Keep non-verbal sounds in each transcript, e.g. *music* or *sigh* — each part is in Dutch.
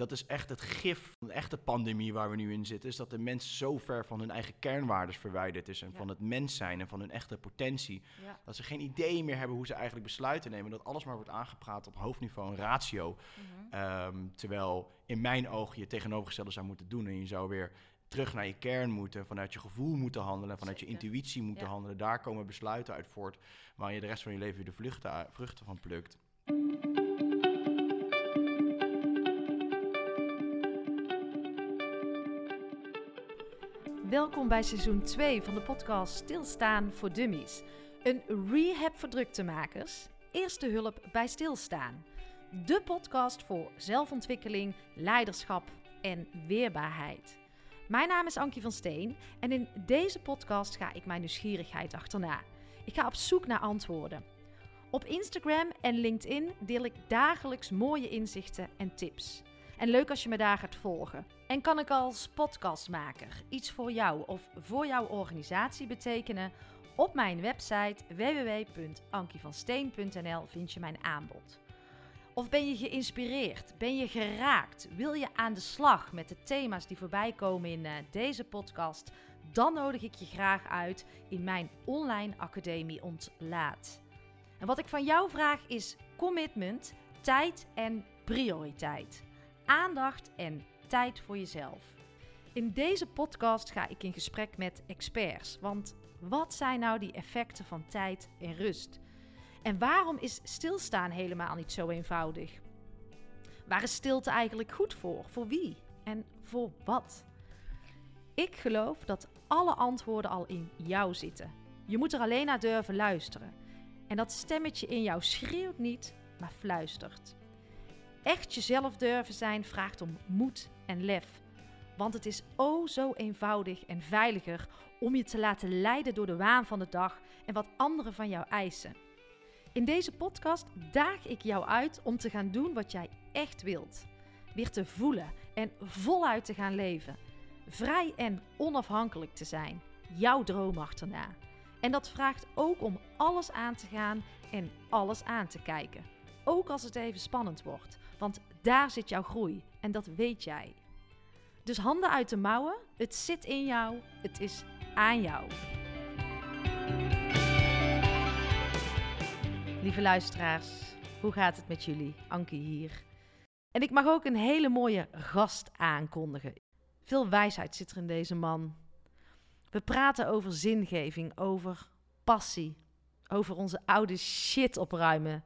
dat is echt het gif van de echte pandemie waar we nu in zitten. Is dat de mens zo ver van hun eigen kernwaardes verwijderd is. En Ja. van het mens zijn en van hun echte potentie. Ja. Dat ze geen idee meer hebben hoe ze eigenlijk besluiten nemen. Dat alles maar wordt aangepraat op hoofdniveau en ratio. Mhm. Ehm, terwijl in mijn ogen je tegenovergestelde zou moeten doen. En je zou weer terug naar je kern moeten. Vanuit je gevoel moeten handelen. Vanuit je intuïtie moeten Ja. handelen. Daar komen besluiten uit voort. Waar je de rest van je leven weer de u- vruchten van plukt. Welkom bij seizoen 2 van de podcast Stilstaan voor Dummies. Een rehab voor druktemakers. Eerste hulp bij stilstaan. De podcast voor zelfontwikkeling, leiderschap en weerbaarheid. Mijn naam is Ankie van Steen en in deze podcast ga ik mijn nieuwsgierigheid achterna. Ik ga op zoek naar antwoorden. Op Instagram en LinkedIn deel ik dagelijks mooie inzichten en tips. En leuk als je me daar gaat volgen. En kan ik als podcastmaker iets voor jou of voor jouw organisatie betekenen? Op mijn website www.ankievansteen.nl vind je mijn aanbod. Of ben je geïnspireerd? Ben je geraakt? Wil je aan de slag met de thema's die voorbij komen in eh, deze podcast? Dan nodig ik je graag uit in mijn online academie Ontlaat. En wat ik van jou vraag is commitment, tijd en prioriteit. Aandacht en tijd voor jezelf. In deze podcast ga ik in gesprek met experts. Want wat zijn nou die effecten van tijd en rust? En waarom is stilstaan helemaal niet zo eenvoudig? Waar is stilte eigenlijk goed voor? Voor wie? En voor wat? Ik geloof dat alle antwoorden al in jou zitten. Je moet er alleen naar durven luisteren. En dat stemmetje in jou schreeuwt niet, maar fluistert. Echt jezelf durven zijn vraagt om moed en lef. Want het is o zo eenvoudig en veiliger om je te laten leiden door de waan van de dag en wat anderen van jou eisen. In deze podcast daag ik jou uit om te gaan doen wat jij echt wilt. Weer te voelen en voluit te gaan leven. Vrij en onafhankelijk te zijn. Jouw droom achterna. En dat vraagt ook om alles aan te gaan en alles aan te kijken. Ook als het even spannend wordt. Want daar zit jouw groei en dat weet jij. Dus handen uit de mouwen. Het zit in jou. Het is aan jou. Lieve luisteraars, hoe gaat het met jullie? Ankie hier. En ik mag ook een hele mooie gast aankondigen. Veel wijsheid zit er in deze man. We praten over zingeving, over passie, over onze oude shit opruimen.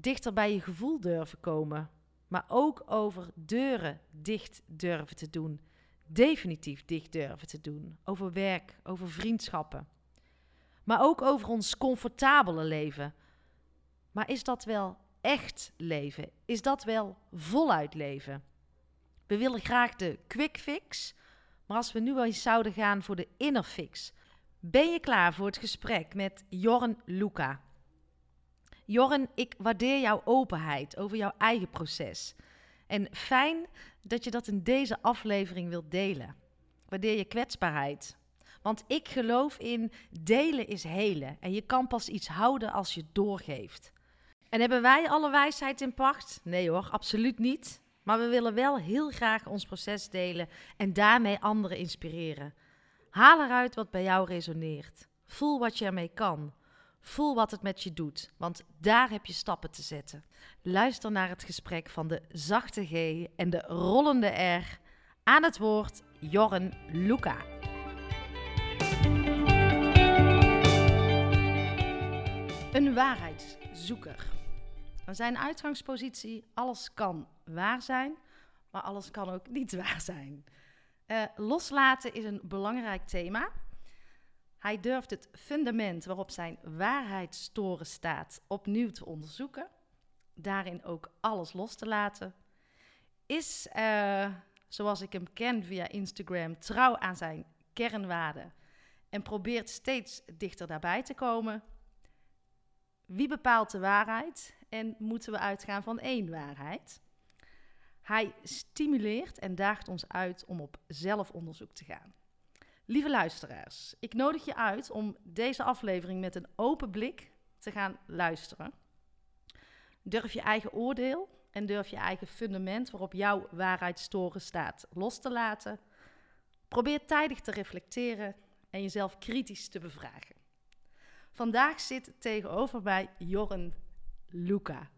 Dichter bij je gevoel durven komen, maar ook over deuren dicht durven te doen. Definitief dicht durven te doen. Over werk, over vriendschappen. Maar ook over ons comfortabele leven. Maar is dat wel echt leven? Is dat wel voluit leven? We willen graag de quick fix, maar als we nu eens zouden gaan voor de inner fix, ben je klaar voor het gesprek met Jorn Luca? Jorn, ik waardeer jouw openheid over jouw eigen proces. En fijn dat je dat in deze aflevering wilt delen. Waardeer je kwetsbaarheid. Want ik geloof in delen is helen. En je kan pas iets houden als je doorgeeft. En hebben wij alle wijsheid in pacht? Nee hoor, absoluut niet. Maar we willen wel heel graag ons proces delen en daarmee anderen inspireren. Haal eruit wat bij jou resoneert. Voel wat je ermee kan. Voel wat het met je doet, want daar heb je stappen te zetten. Luister naar het gesprek van de zachte G en de rollende R. Aan het woord Jorren Luca. Een waarheidszoeker. Zijn uitgangspositie, alles kan waar zijn, maar alles kan ook niet *laughs* waar zijn. Eh, loslaten is een belangrijk thema. Hij durft het fundament waarop zijn waarheidstoren staat opnieuw te onderzoeken. Daarin ook alles los te laten. Is, eh, zoals ik hem ken via Instagram, trouw aan zijn kernwaarden. En probeert steeds dichter daarbij te komen. Wie bepaalt de waarheid? En moeten we uitgaan van één waarheid? Hij stimuleert en daagt ons uit om op zelfonderzoek te gaan. Lieve luisteraars, ik nodig je uit om deze aflevering met een open blik te gaan luisteren. Durf je eigen oordeel en durf je eigen fundament waarop jouw waarheidstoren staat los te laten. Probeer tijdig te reflecteren en jezelf kritisch te bevragen. Vandaag zit tegenover mij Jorren Luca.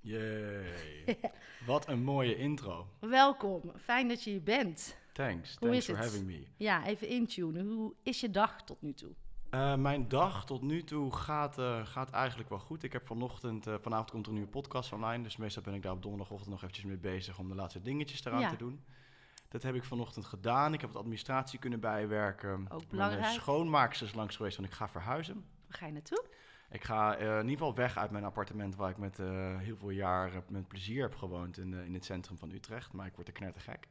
Yay. *laughs* Wat een mooie intro. Welkom, fijn dat je hier bent. Thanks. Hoe Thanks for het? having me. Ja, even intunen. Hoe is je dag tot nu toe? Eh, mijn dag tot nu toe gaat, eh, gaat eigenlijk wel goed. Ik heb vanochtend, eh, vanavond komt er een nieuwe podcast online. Dus meestal ben ik daar op donderdagochtend nog eventjes mee bezig om de laatste dingetjes eraan Ja. te doen. Dat heb ik vanochtend gedaan. Ik heb wat administratie kunnen bijwerken. Ook Mijn belangrijk. schoonmaakster is langs geweest, want ik ga verhuizen. Waar ga je naartoe? Ik ga in ieder geval weg uit mijn appartement waar ik met heel veel jaar eh, met plezier heb gewoond in, in het centrum van Utrecht. Maar ik word er knettergek.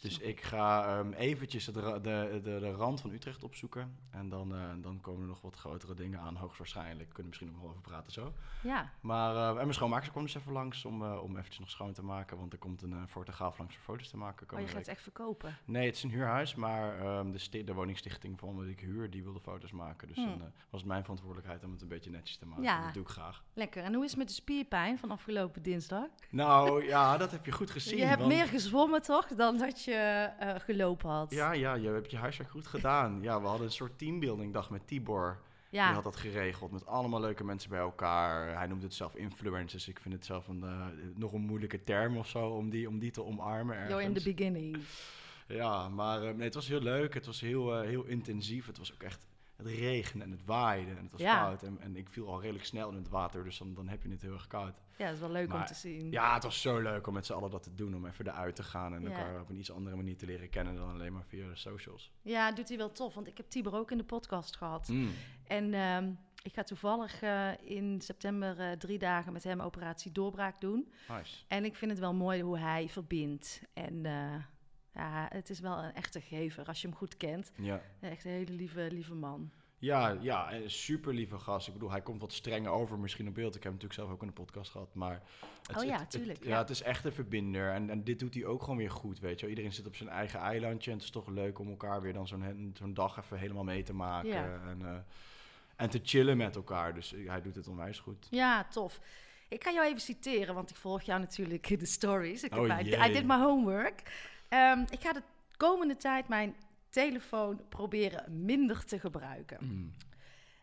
Dus ik. ga ehm, eventjes de, de, de, de rand van Utrecht opzoeken. En dan, eh, dan komen er nog wat grotere dingen aan, hoogstwaarschijnlijk. Kunnen we misschien nog wel over praten zo. Ja, Maar, eh, en mijn schoonmaakster komt dus even langs om, eh, om eventjes nog schoon te maken. Want er komt een uh, fotograaf langs voor foto's te maken. oh, je gaat week. het echt verkopen. Nee, het is een huurhuis, maar ehm, de, de woningstichting van wat ik huur, die wilde foto's maken. Dus Hmm. dan was het mijn verantwoordelijkheid om het een beetje netjes te maken. Ja. Dat doe ik graag. Lekker. En hoe is het met de spierpijn van afgelopen dinsdag? Nou ja, dat heb je goed gezien. je hebt want- meer gezwommen toch dan dat je eh, gelopen had? Ja, ja, je hebt je huiswerk goed gedaan. Ja, we hadden een soort teambuilding dag met Tibor. Ja. Die had dat geregeld met allemaal leuke mensen bij elkaar. Hij noemt het zelf influencers. Ik vind het zelf een, eh, nog een moeilijke term of zo om die, om die te omarmen ergens. You're in the beginning. Ja, maar eh, nee, het was heel leuk. Het was heel, heel intensief. Het was ook echt... Het regende en het waaide en het was Ja. koud. En, en ik viel al redelijk snel in het water, dus dan, dan heb je het heel erg koud. Ja, dat is wel leuk om te zien. Ja, het was zo leuk om met z'n allen dat te doen. Om even eruit te gaan en Ja. elkaar op een iets andere manier te leren kennen dan alleen maar via de socials. Ja, doet hij wel tof. Want ik heb Tibor ook in de podcast gehad. Mm. En ehm, ik ga toevallig eh, in september eh, drie dagen met hem operatie doorbraak doen. Nice. En ik vind het wel mooi hoe hij verbindt. En eh, ja, het is wel een echte gever als je hem goed kent. Ja. Echt een hele lieve, lieve man. Ja, ja, een super lieve gast. Ik bedoel, hij komt wat strenger over misschien op beeld. Ik heb hem natuurlijk zelf ook in de podcast gehad, maar... Het, Oh ja, het- het- tuurlijk, ja, ja. het is echt een verbinder. En, en dit doet hij ook gewoon weer goed, weet je wel. Iedereen zit op zijn eigen eilandje. En het is toch leuk om elkaar weer dan zo'n zo'n dag even helemaal mee te maken. Ja. En, eh, en te chillen met elkaar. Dus hij doet het onwijs goed. Ja, tof. Ik ga jou even citeren, want ik volg jou natuurlijk in de stories. Ik Oh, heb, I, jee. I did my homework. Ehm, ik ga de komende tijd mijn telefoon proberen minder te gebruiken. Mm.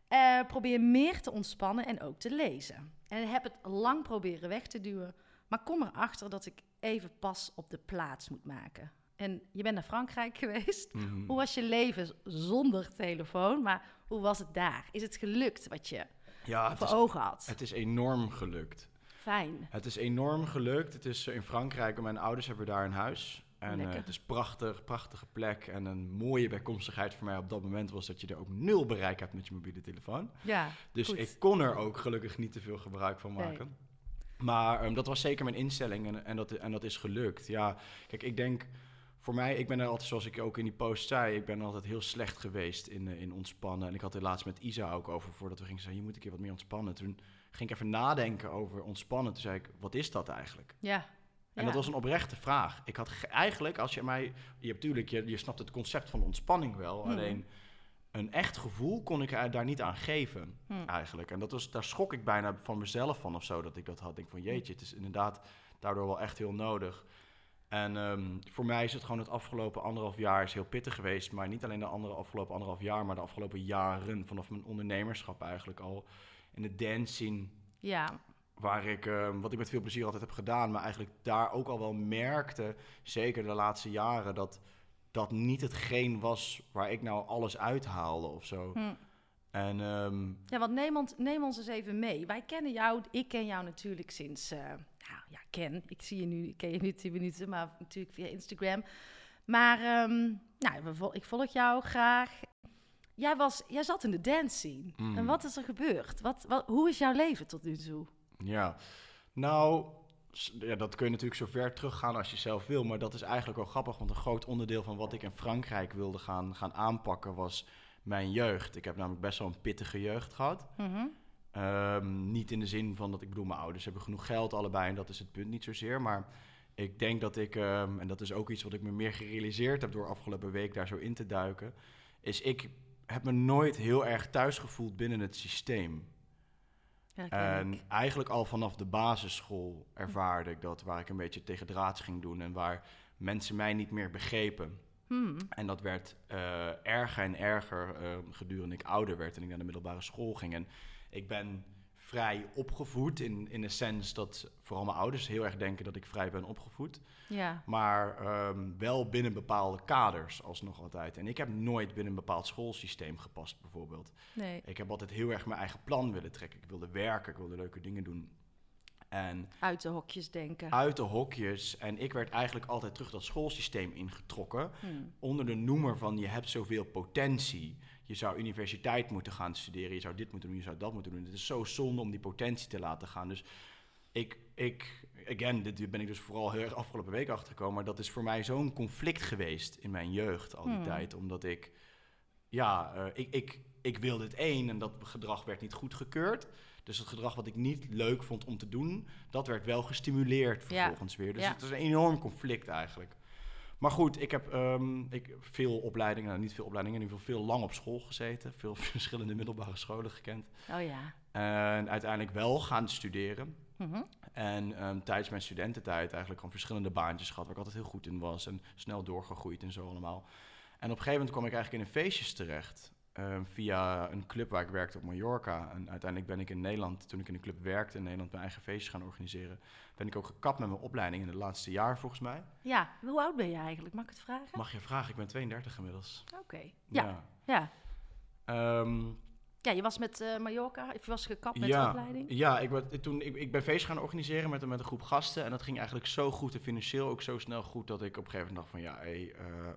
Eh, probeer meer te ontspannen en ook te lezen. En heb het lang proberen weg te duwen, maar kom erachter dat ik even pas op de plaats moet maken. En je bent naar Frankrijk *laughs* geweest. Mhm. Hoe was je leven zonder telefoon? Maar hoe was het daar? Is het gelukt wat je Ja, voor is, ogen had? het is enorm gelukt. Fijn. Het is enorm gelukt. Het is eh, in Frankrijk. Mijn ouders hebben daar een huis. En eh, het is prachtig, prachtige plek. En een mooie bijkomstigheid voor mij op dat moment was dat je er ook nul bereik hebt met je mobiele telefoon. Ja, Dus goed. ik kon er ook gelukkig niet te veel gebruik van Nee. maken. Maar ehm, dat was zeker mijn instelling en, en, dat, en dat is gelukt. Ja, kijk, ik denk voor mij, ik ben er altijd, zoals ik ook in die post zei, ik ben altijd heel slecht geweest in, eh, in ontspannen. En ik had er laatst met Isa ook over, voordat we gingen zeggen, je moet een keer wat meer ontspannen. Toen ging ik even nadenken over ontspannen. Toen zei ik, wat is dat eigenlijk? Ja. En Ja. dat was een oprechte vraag. Ik had ge- eigenlijk, als je mij... Je hebt natuurlijk, je, je snapt het concept van ontspanning wel. Mhm. Alleen een echt gevoel kon ik er daar niet aan geven, Hm. eigenlijk. En dat was, daar schrok ik bijna van mezelf van of zo, dat ik dat had. Ik denk van, jeetje, het is inderdaad daardoor wel echt heel nodig. En ehm, voor mij is het gewoon het afgelopen anderhalf jaar is heel pittig geweest. Maar niet alleen de andere afgelopen anderhalf jaar, maar de afgelopen jaren. Vanaf mijn ondernemerschap eigenlijk al. In de dance scene Ja, Waar ik, eh, wat ik met veel plezier altijd heb gedaan, maar eigenlijk daar ook al wel merkte, zeker de laatste jaren, dat dat niet hetgeen was waar ik nou alles uithaalde of zo. hm. En ehm, ja want neem ons, neem ons eens even mee. Wij kennen jou, ik ken jou natuurlijk sinds, nou ja, ken. Ik zie je nu, ik ken je nu 10 minuten, maar natuurlijk via Instagram. Maar ehm, nou, ik volg jou graag. Jij, was, jij zat in de dance scene. Mm. En wat is er gebeurd? Wat, wat, hoe is jouw leven tot nu toe? Ja, nou, ja, dat kun je natuurlijk zo ver teruggaan als je zelf wil, maar dat is eigenlijk wel grappig, want een groot onderdeel van wat ik in Frankrijk wilde gaan, gaan aanpakken was mijn jeugd. Ik heb namelijk best wel een pittige jeugd gehad. Mhm. Ehm, niet in de zin van dat ik bedoel, mijn ouders hebben genoeg geld allebei en dat is het punt niet zozeer. Maar ik denk dat ik, ehm, en dat is ook iets wat ik me meer gerealiseerd heb door afgelopen week daar zo in te duiken, is ik heb me nooit heel erg thuis gevoeld binnen het systeem. En eigenlijk al vanaf de basisschool ervaarde ik dat, waar ik een beetje tegen draads ging doen en waar mensen mij niet meer begrepen. Hmm. En dat werd eh, erger en erger eh, gedurende ik ouder werd en ik naar de middelbare school ging. En ik ben vrij opgevoed in, in de sens dat vooral mijn ouders heel erg denken dat ik vrij ben opgevoed. Ja. Maar ehm, wel binnen bepaalde kaders alsnog altijd. En ik heb nooit binnen een bepaald schoolsysteem gepast bijvoorbeeld. Nee. Ik heb altijd heel erg mijn eigen plan willen trekken. Ik wilde werken, ik wilde leuke dingen doen. En Uit de hokjes denken. uit de hokjes. En ik werd eigenlijk altijd terug dat schoolsysteem ingetrokken. Hmm. Onder de noemer van je hebt zoveel potentie. Je zou universiteit moeten gaan studeren. Je zou dit moeten doen, je zou dat moeten doen. Het is zo zonde om die potentie te laten gaan. Dus ik, ik again, dit ben ik dus vooral heel erg afgelopen week achtergekomen. Maar dat is voor mij zo'n conflict geweest in mijn jeugd al die Hmm. tijd. Omdat ik, ja, eh, ik, ik, ik wilde het één en dat gedrag werd niet goedgekeurd. Dus het gedrag wat ik niet leuk vond om te doen, dat werd wel gestimuleerd Ja. vervolgens weer. Dus Ja. het is een enorm conflict eigenlijk. Maar goed, ik heb ehm, ik, veel opleidingen, nou niet veel opleidingen, in ieder geval veel lang op school gezeten. Veel *laughs* verschillende middelbare scholen gekend. Oh ja. En uiteindelijk wel gaan studeren. Mhm. En ehm, tijdens mijn studententijd eigenlijk gewoon verschillende baantjes gehad, waar ik altijd heel goed in was. En snel doorgegroeid en zo allemaal. En op een gegeven moment kwam ik eigenlijk in een feestjes terecht. Ehm, via een club waar ik werkte op Mallorca. En uiteindelijk ben ik in Nederland, toen ik in een club werkte in Nederland, mijn eigen feestjes gaan organiseren. Ben ik ook gekapt met mijn opleiding in het laatste jaar volgens mij. Ja. Hoe oud ben je eigenlijk? Mag ik het vragen? Mag je vragen? Ik ben 32 inmiddels. Oké. Ja. Ja. Ja. Ehm, Ja, je was met eh Mallorca. Je was gekapt met de opleiding. ja ik, ben, toen, ik, ik ben feest gaan organiseren met, een- met een groep gasten. En dat ging eigenlijk zo goed en financieel ook zo snel goed... dat ik op een gegeven moment dacht van... ja, eh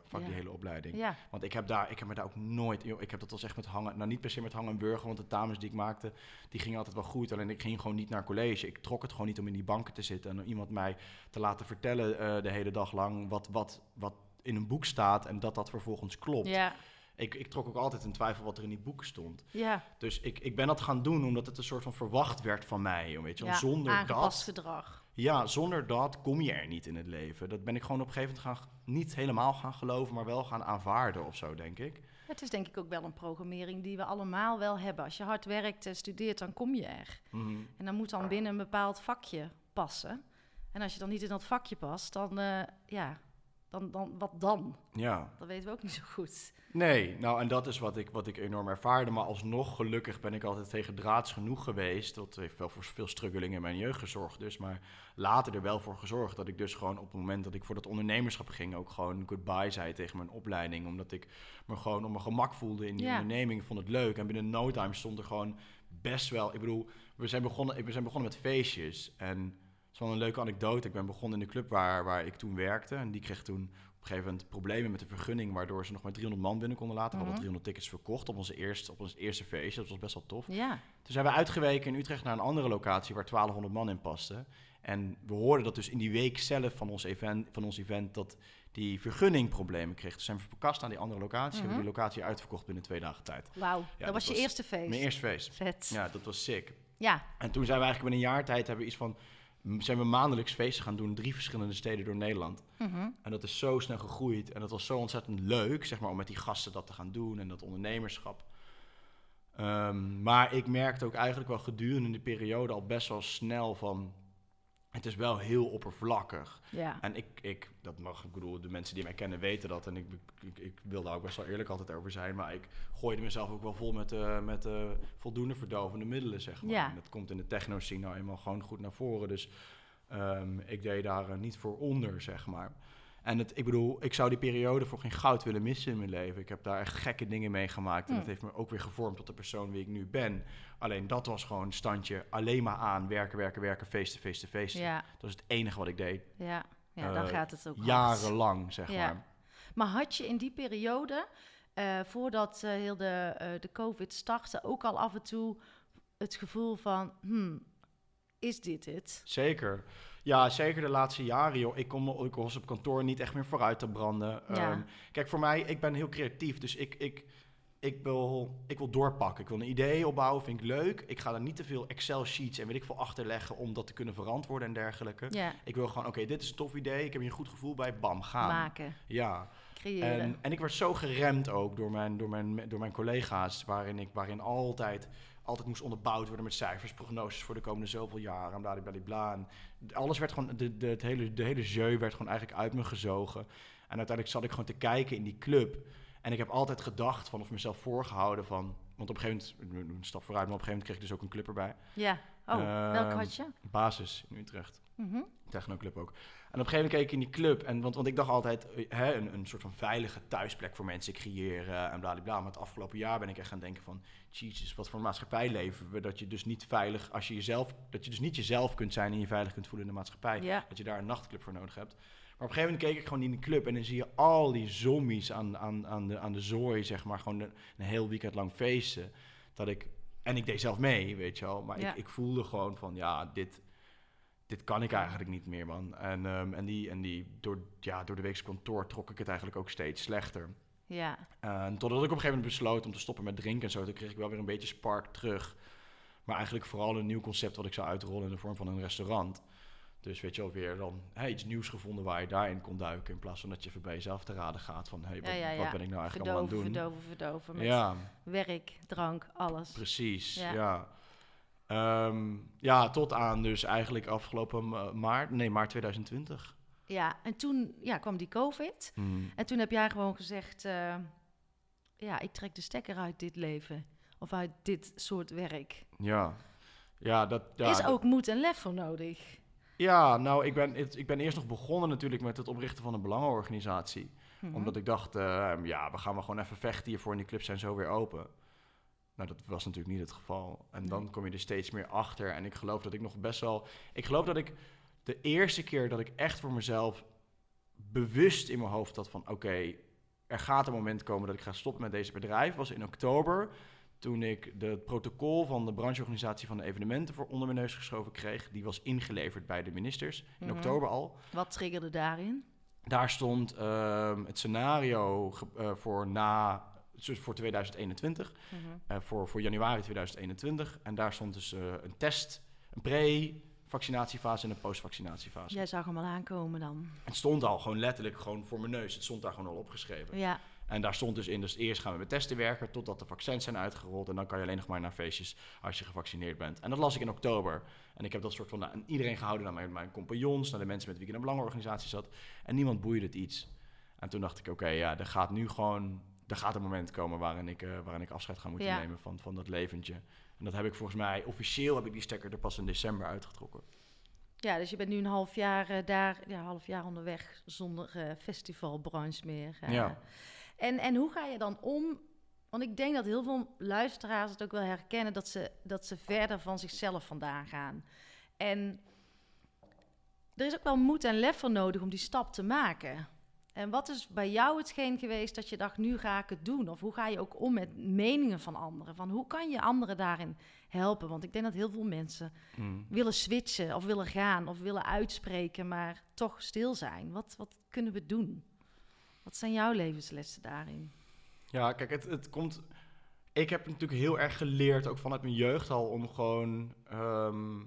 fuck Ja. die hele opleiding. Ja. Want ik heb, daar, ik heb me daar ook nooit... ik heb dat als echt met hangen... Nou, niet per se met hangen en burger, want de dames die ik maakte... die gingen altijd wel goed. Alleen ik ging gewoon niet naar college. Ik trok het gewoon niet om in die banken te zitten... en om iemand mij te laten vertellen eh, de hele dag lang... Wat, wat, wat in een boek staat en dat dat vervolgens klopt. Ja. Ik, ik trok ook altijd in twijfel wat er in die boeken stond. Ja. Dus ik, ik ben dat gaan doen omdat het een soort van verwacht werd van mij. Weet je? ja. Zonder dat, gedrag. ja, zonder dat kom je er niet in het leven. Dat ben ik gewoon op een gegeven moment gaan, niet helemaal gaan geloven, maar wel gaan aanvaarden of zo, denk ik. Het is denk ik ook wel een programmering die we allemaal wel hebben. Als je hard werkt en studeert, dan kom je er. Mhm. En dan moet dan binnen een bepaald vakje passen. En als je dan niet in dat vakje past, dan, eh, ja, dan, dan wat dan? Ja, Dat weten we ook niet zo goed. nee, nou en dat is wat ik, wat ik enorm ervaarde. Maar alsnog, gelukkig ben ik altijd tegen draads genoeg geweest. Dat heeft wel voor veel struggeling in mijn jeugd gezorgd dus. Maar later er wel voor gezorgd dat ik dus gewoon op het moment dat ik voor dat ondernemerschap ging... ook gewoon goodbye zei tegen mijn opleiding. Omdat ik me gewoon op mijn gemak voelde in die Ja. onderneming. Ik vond het leuk. En binnen no time stond er gewoon best wel... Ik bedoel, we zijn begonnen, we zijn begonnen met feestjes. En is wel een leuke anekdote. Ik ben begonnen in de club waar, waar ik toen werkte. En die kreeg toen op een gegeven moment problemen met de vergunning... waardoor ze nog maar 300 man binnen konden laten. We Mhm. hadden 300 tickets verkocht op, onze eerste, op ons eerste feestje. Dat was best wel tof. Ja, Toen zijn we uitgeweken in Utrecht naar een andere locatie... waar 1200 man in paste. En we hoorden dat dus in die week zelf van ons event... Van ons event dat die vergunning problemen kreeg. Toen zijn we verkast naar die andere locatie. Hebben Mhm. die locatie uitverkocht binnen twee dagen tijd. wauw. dat, dat was je was eerste feest. Mijn eerste feest. Vet. Ja. Ja, dat was sick. ja. En toen zijn we eigenlijk binnen een jaar tijd... hebben we iets van... zijn we maandelijks feesten gaan doen in drie verschillende steden door Nederland. Mhm. En dat is zo snel gegroeid. En dat was zo ontzettend leuk, zeg maar, om met die gasten dat te gaan doen en dat ondernemerschap. Ehm, maar ik merkte ook eigenlijk wel gedurende die periode al best wel snel van... Het is wel heel oppervlakkig. ja. En ik, ik, dat mag, ik bedoel, de mensen die mij kennen weten dat. En ik, ik, ik wil daar ook best wel eerlijk altijd over zijn. Maar ik gooide mezelf ook wel vol met, eh, met eh, voldoende verdovende middelen, zeg maar. Ja. En dat komt in de techno-scene nou eenmaal gewoon goed naar voren. Dus ehm, ik deed daar eh, niet voor onder, zeg maar. En het, ik bedoel, ik zou die periode voor geen goud willen missen in mijn leven. Ik heb daar echt gekke dingen meegemaakt. En Hm. dat heeft me ook weer gevormd tot de persoon wie ik nu ben. Alleen dat was gewoon standje alleen maar aan. Werken, werken, werken, feesten, feesten, feesten. Ja, Dat is het enige wat ik deed. ja. ja dan Eh, gaat het ook hard. Jarenlang, zeg Ja. maar. Maar had je in die periode, eh, voordat eh, heel de, de COVID startte, ook al af en toe het gevoel van, hmm, is dit het? Zeker. Ja, zeker de laatste jaren, joh. Ik, kom, ik was op kantoor niet echt meer vooruit te branden. Ja. Ehm, kijk, voor mij, ik ben heel creatief. Dus ik, ik, ik, wil, ik wil doorpakken. Ik wil een idee opbouwen, vind ik leuk. Ik ga er niet te veel Excel-sheets en weet ik veel achterleggen... om dat te kunnen verantwoorden en dergelijke. Ja, Ik wil gewoon, oké, dit is een tof idee. Ik heb hier een goed gevoel bij. Bam, gaan. maken, Ja. creëren. En, en ik werd zo geremd ook door mijn, door mijn, door mijn collega's, waarin ik waarin altijd altijd moest onderbouwd worden met cijfers, prognoses voor de komende zoveel jaar en bla En alles werd gewoon, de, de, het hele, de hele jeu werd gewoon eigenlijk uit me gezogen. En uiteindelijk zat ik gewoon te kijken in die club. En ik heb altijd gedacht van, of mezelf voorgehouden van, want op een gegeven moment, een stap vooruit, maar op een gegeven moment kreeg ik dus ook een club erbij. Ja, oh, welke Ehm, had je? Basis in Utrecht. Mhm. Technoclub ook. En op een gegeven moment keek ik in die club. En, want, want ik dacht altijd, eh, hè, een, een soort van veilige thuisplek voor mensen creëren en bladibla. Maar het afgelopen jaar ben ik echt gaan denken van... Jezus, wat voor een maatschappij leven we? Dat je dus niet veilig, als je jezelf... Dat je dus niet jezelf kunt zijn en je veilig kunt voelen in de maatschappij. Ja. Dat je daar een nachtclub voor nodig hebt. Maar op een gegeven moment keek ik gewoon in die club en dan zie je al die zombies aan, aan, aan, de, aan de zooi, zeg maar. Gewoon een, een heel weekend lang feesten. Dat ik, en ik deed zelf mee, weet je wel. Maar Ja. ik, ik voelde gewoon van, ja, dit, dit kan ik eigenlijk niet meer, man. En, ehm, en, die, en die, door, ja, door de weekse kantoor trok ik het eigenlijk ook steeds slechter. Ja, En totdat ik op een gegeven moment besloot om te stoppen met drinken en zo. Toen kreeg ik wel weer een beetje spark terug. Maar eigenlijk vooral een nieuw concept wat ik zou uitrollen in de vorm van een restaurant. Dus weet je wel, weer dan hey, iets nieuws gevonden waar je daarin kon duiken. In plaats van dat je even bij jezelf te raden gaat van... Hey, wat, ja, ja, ja. wat ben ik nou eigenlijk allemaal verdoven, aan het doen? verdoven, verdoven. Met Ja, werk, drank, alles. precies. Ja. Ja. Ehm, ja, tot aan dus eigenlijk afgelopen ma- maart, nee, maart 2020. Ja, en toen ja, kwam die COVID. Hmm. En toen heb jij gewoon gezegd... eh, ja, ik trek de stekker uit dit leven. Of uit dit soort werk. Ja. Ja, dat... Ja, is dat- ook moed en lef voor nodig. Ja, nou, ik ben, ik ben eerst nog begonnen natuurlijk met het oprichten van een belangenorganisatie. Mhm. Omdat ik dacht, eh, ja, we gaan maar gewoon even vechten hiervoor en die clubs zijn zo weer open. Nou, dat was natuurlijk niet het geval. En dan kom je er steeds meer achter. En ik geloof dat ik nog best wel... Ik geloof dat ik de eerste keer dat ik echt voor mezelf bewust in mijn hoofd had van... Oké, er gaat een moment komen dat ik ga stoppen met deze bedrijf. was in oktober, toen ik de, het protocol van de brancheorganisatie van de evenementen voor onder mijn neus geschoven kreeg. Die was ingeleverd bij de ministers in Mhm. oktober al. Wat triggerde daarin? Daar stond ehm, het scenario eh, voor na dus voor 2021, Mhm. eh, voor, voor januari 2021. En daar stond dus eh, een test, een pre-vaccinatiefase en een post-vaccinatiefase. Jij zag hem al aankomen dan. Het stond al gewoon letterlijk gewoon voor mijn neus. Het stond daar gewoon al opgeschreven. Ja, En daar stond dus in, dus eerst gaan we met testen werken totdat de vaccins zijn uitgerold. En dan kan je alleen nog maar naar feestjes als je gevaccineerd bent. En dat las ik in oktober. En ik heb dat soort van aan iedereen gehouden, naar mijn, mijn compagnons, naar de mensen met wie ik in een belangenorganisatie zat. En niemand boeide het iets. En toen dacht ik, oké, ja, er gaat nu gewoon, er gaat een moment komen waarin ik, eh, waarin ik afscheid ga moeten Ja. nemen van, van dat leventje. En dat heb ik volgens mij, officieel heb ik die stekker er pas in december uitgetrokken. ja dus je bent nu een half jaar eh, daar, ja, half jaar onderweg zonder eh, festivalbranche meer. Ja. En, en hoe ga je dan om? Want ik denk dat heel veel luisteraars het ook wel herkennen dat ze, dat ze verder van zichzelf vandaan gaan. En er is ook wel moed en lef voor nodig om die stap te maken. En wat is bij jou hetgeen geweest dat je dacht, nu ga ik het doen? Of hoe ga je ook om met meningen van anderen? Van hoe kan je anderen daarin helpen? Want ik denk dat heel veel mensen Mm. willen switchen of willen gaan of willen uitspreken, maar toch stil zijn. Wat, wat kunnen we doen? Wat zijn jouw levenslessen daarin? Ja, kijk, het, het komt. Ik heb natuurlijk heel erg geleerd, ook vanuit mijn jeugd al, om gewoon ehm,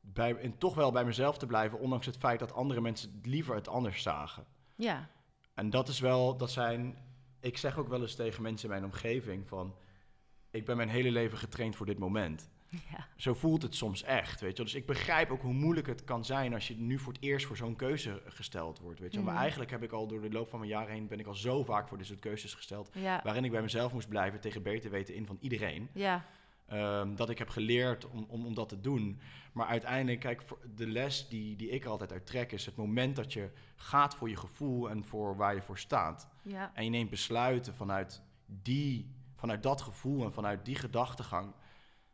bij, en toch wel bij mezelf te blijven, ondanks het feit dat andere mensen liever het anders zagen. Ja, En dat is wel, dat zijn. Ik zeg ook wel eens tegen mensen in mijn omgeving van. Ik ben mijn hele leven getraind voor dit moment. ja, Zo voelt het soms echt, weet je. Dus ik begrijp ook hoe moeilijk het kan zijn als je nu voor het eerst voor zo'n keuze gesteld wordt, weet je. Maar eigenlijk heb ik al door de loop van mijn jaren heen ben ik al zo vaak voor dit soort keuzes gesteld ja, waarin ik bij mezelf moest blijven tegen beter weten in van iedereen. ja, Ehm, dat ik heb geleerd om, om, om dat te doen. Maar uiteindelijk, kijk, de les die, die ik altijd uit trek is het moment dat je gaat voor je gevoel en voor waar je voor staat. ja, En je neemt besluiten vanuit, die, vanuit dat gevoel en vanuit die gedachtegang.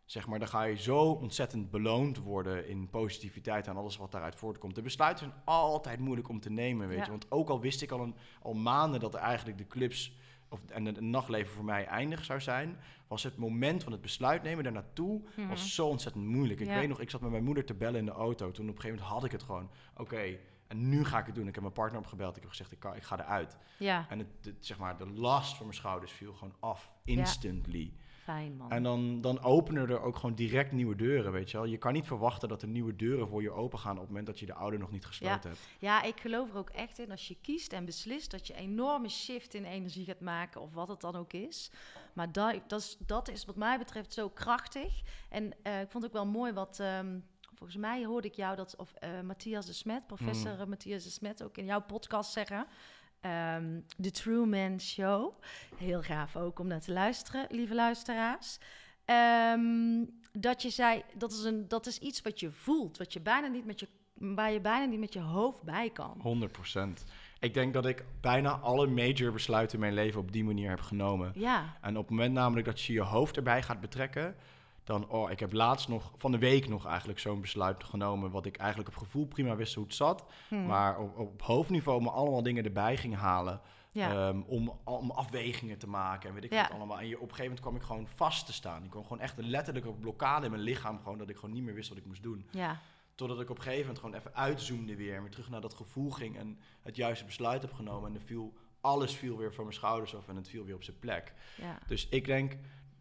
Zeg maar, dan ga je zo ontzettend beloond worden in positiviteit en alles wat daaruit voortkomt. De besluiten zijn altijd moeilijk om te nemen, weet Ja. je. Want ook al wist ik al, een, al maanden dat er eigenlijk de clubs of, en het nachtleven voor mij eindig zou zijn, was het moment van het besluit nemen daar naartoe Mhm. was zo ontzettend moeilijk. Ik Ja. weet nog, ik zat met mijn moeder te bellen in de auto. Toen op een gegeven moment had ik het gewoon. Oké, en nu ga ik het doen. Ik heb mijn partner opgebeld. Ik heb gezegd, ik, kan, ik ga eruit. ja, En het, het- zeg maar, de last van mijn schouders viel gewoon af. Instantly. Fijn man. En dan, dan openen er ook gewoon direct nieuwe deuren, weet je wel. Je kan niet verwachten dat er nieuwe deuren voor je open gaan... op het moment dat je de oude nog niet gesloten hebt. Ja, ik geloof er ook echt in als je kiest en beslist dat je enorme shift in energie gaat maken of wat het dan ook is. Maar dat, dat, is, dat is wat mij betreft zo krachtig. En eh, ik vond ook wel mooi wat... ehm, volgens mij hoorde ik jou dat... Of eh, Matthias de Smet, professor Mm. Matthias de Smet... ook in jouw podcast zeggen... ehm The Truman Show. Heel gaaf ook om naar te luisteren, lieve luisteraars. Ehm, dat je zei, dat is, een, dat is iets wat je voelt, wat je bijna niet met je, waar je bijna niet met je hoofd bij kan. 100%. Ik denk dat ik bijna alle major besluiten in mijn leven op die manier heb genomen. Ja, En op het moment namelijk dat je je hoofd erbij gaat betrekken, dan, oh, ik heb laatst nog, van de week nog eigenlijk zo'n besluit genomen, wat ik eigenlijk op gevoel prima wist hoe het zat, Hm. maar op, op hoofdniveau me allemaal dingen erbij ging halen, ja, ehm, om, om afwegingen te maken en weet ik Ja. wat allemaal. En je, op een gegeven moment kwam ik gewoon vast te staan. Ik kwam gewoon echt een letterlijke blokkade in mijn lichaam, gewoon dat ik gewoon niet meer wist wat ik moest doen. ja, Totdat ik op een gegeven moment gewoon even uitzoomde weer. En weer terug naar dat gevoel ging. En het juiste besluit heb genomen. En er viel, alles viel weer van mijn schouders af. En het viel weer op zijn plek. ja. Dus ik denk,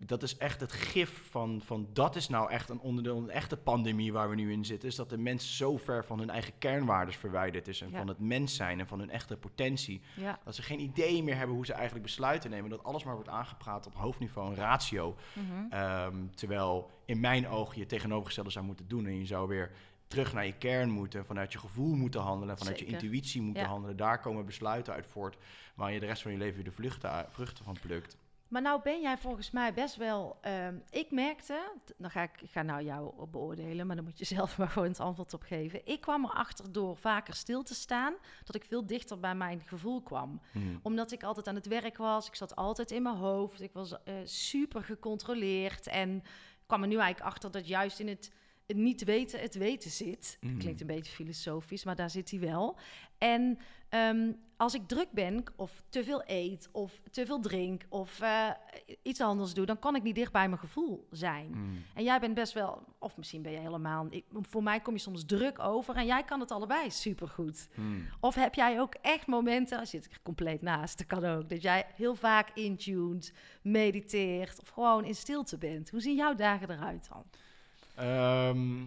dat is echt het gif van, van dat is nou echt een onderdeel, een echte pandemie waar we nu in zitten. Is dat de mens zo ver van hun eigen kernwaardes verwijderd is. En Ja. van het mens zijn en van hun echte potentie. ja. Dat ze geen idee meer hebben hoe ze eigenlijk besluiten nemen. Dat alles maar wordt aangepraat op hoofdniveau en ratio. Mhm. Ehm, terwijl in mijn ogen je tegenovergestelde zou moeten doen. En je zou weer terug naar je kern moeten, vanuit je gevoel moeten handelen, vanuit je intuïtie moeten Ja. handelen. Daar komen besluiten uit voort waar je de rest van je leven weer de vluchten, vruchten van plukt. Maar nou ben jij volgens mij best wel. ehm, ik merkte, dan ga ik, ik ga nou jou beoordelen, maar dan moet je *laughs* zelf maar gewoon het antwoord op geven. Ik kwam erachter door vaker stil te staan, dat ik veel dichter bij mijn gevoel kwam. Hmm. Omdat ik altijd aan het werk was, ik zat altijd in mijn hoofd, ik was eh, super gecontroleerd en kwam er nu eigenlijk achter dat juist in het, het niet weten het weten zit. Mm. Klinkt een beetje filosofisch, maar daar zit hij wel. En ehm, als ik druk ben of te veel eet of te veel drink of eh, iets anders doe, dan kan ik niet dicht bij mijn gevoel zijn. Hmm. En jij bent best wel, of misschien ben je helemaal, ik, voor mij kom je soms druk over en jij kan het allebei supergoed. Hmm. Of heb jij ook echt momenten, als je het er compleet naast, dat kan ook, dat jij heel vaak intuned, mediteert of gewoon in stilte bent. Hoe zien jouw dagen eruit dan? Ehm,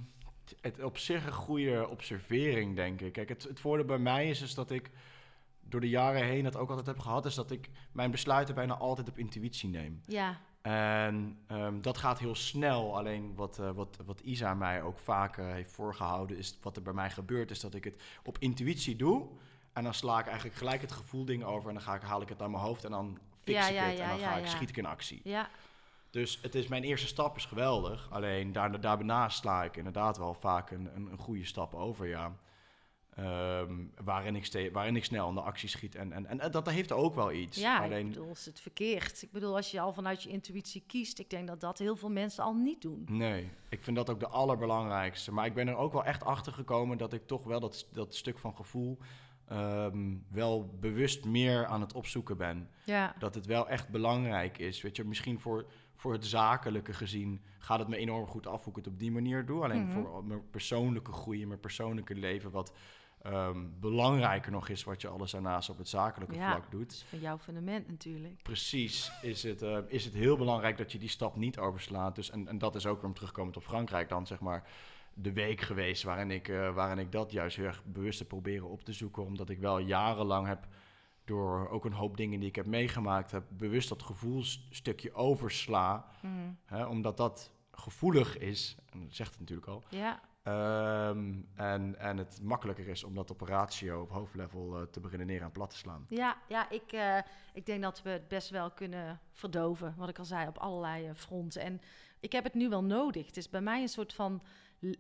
het op zich een goede observering, denk ik. Kijk, het, het voordeel bij mij is, is dat ik door de jaren heen dat ook altijd heb gehad, is dat ik mijn besluiten bijna altijd op intuïtie neem. Ja, En ehm, dat gaat heel snel. Alleen wat, eh, wat, wat Isa mij ook vaak eh, heeft voorgehouden, is wat er bij mij gebeurt, is dat ik het op intuïtie doe. En dan sla ik eigenlijk gelijk het gevoel ding over en dan ga ik, haal ik het aan mijn hoofd en dan fix Ja, ik ja, het en dan ja, ga ik, schiet ik in actie. ja, Dus het is, mijn eerste stap is geweldig. Alleen daar, daarna sla ik inderdaad wel vaak een, een, een goede stap over, ja. Ehm, waarin, ik ste- waarin ik snel aan de actie schiet. En, en, en dat heeft ook wel iets. ja Alleen, ik bedoel, is het verkeerd. Ik bedoel, als je al vanuit je intuïtie kiest, ik denk dat dat heel veel mensen al niet doen. Nee, ik vind dat ook de allerbelangrijkste. Maar ik ben er ook wel echt achter gekomen dat ik toch wel dat, dat stuk van gevoel ehm, wel bewust meer aan het opzoeken ben. Ja, Dat het wel echt belangrijk is. Weet je, misschien voor, voor het zakelijke gezien gaat het me enorm goed af hoe ik het op die manier doe. Alleen Mhm. voor mijn persoonlijke groei en mijn persoonlijke leven, wat ehm, belangrijker nog is, wat je alles daarnaast op het zakelijke Ja. vlak doet. is van jouw fundament natuurlijk. Precies, is het, eh, is het heel belangrijk dat je die stap niet overslaat. Dus, en, en dat is ook weer om terugkomend op Frankrijk dan, zeg maar, de week geweest waarin ik, eh, waarin ik dat juist heel erg bewust heb proberen op te zoeken. Omdat ik wel jarenlang heb, door ook een hoop dingen die ik heb meegemaakt, heb bewust dat gevoelsstukje oversla. Mhm. Hè, omdat dat gevoelig is, en dat zegt het natuurlijk al. Ja, Ehm, en, en het makkelijker is om dat op ratio, op hoofdlevel, eh, te beredeneren en plat te slaan. ja, ja ik, eh, ik denk dat we het best wel kunnen verdoven, wat ik al zei, op allerlei eh, fronten. En ik heb het nu wel nodig. Het is bij mij een soort van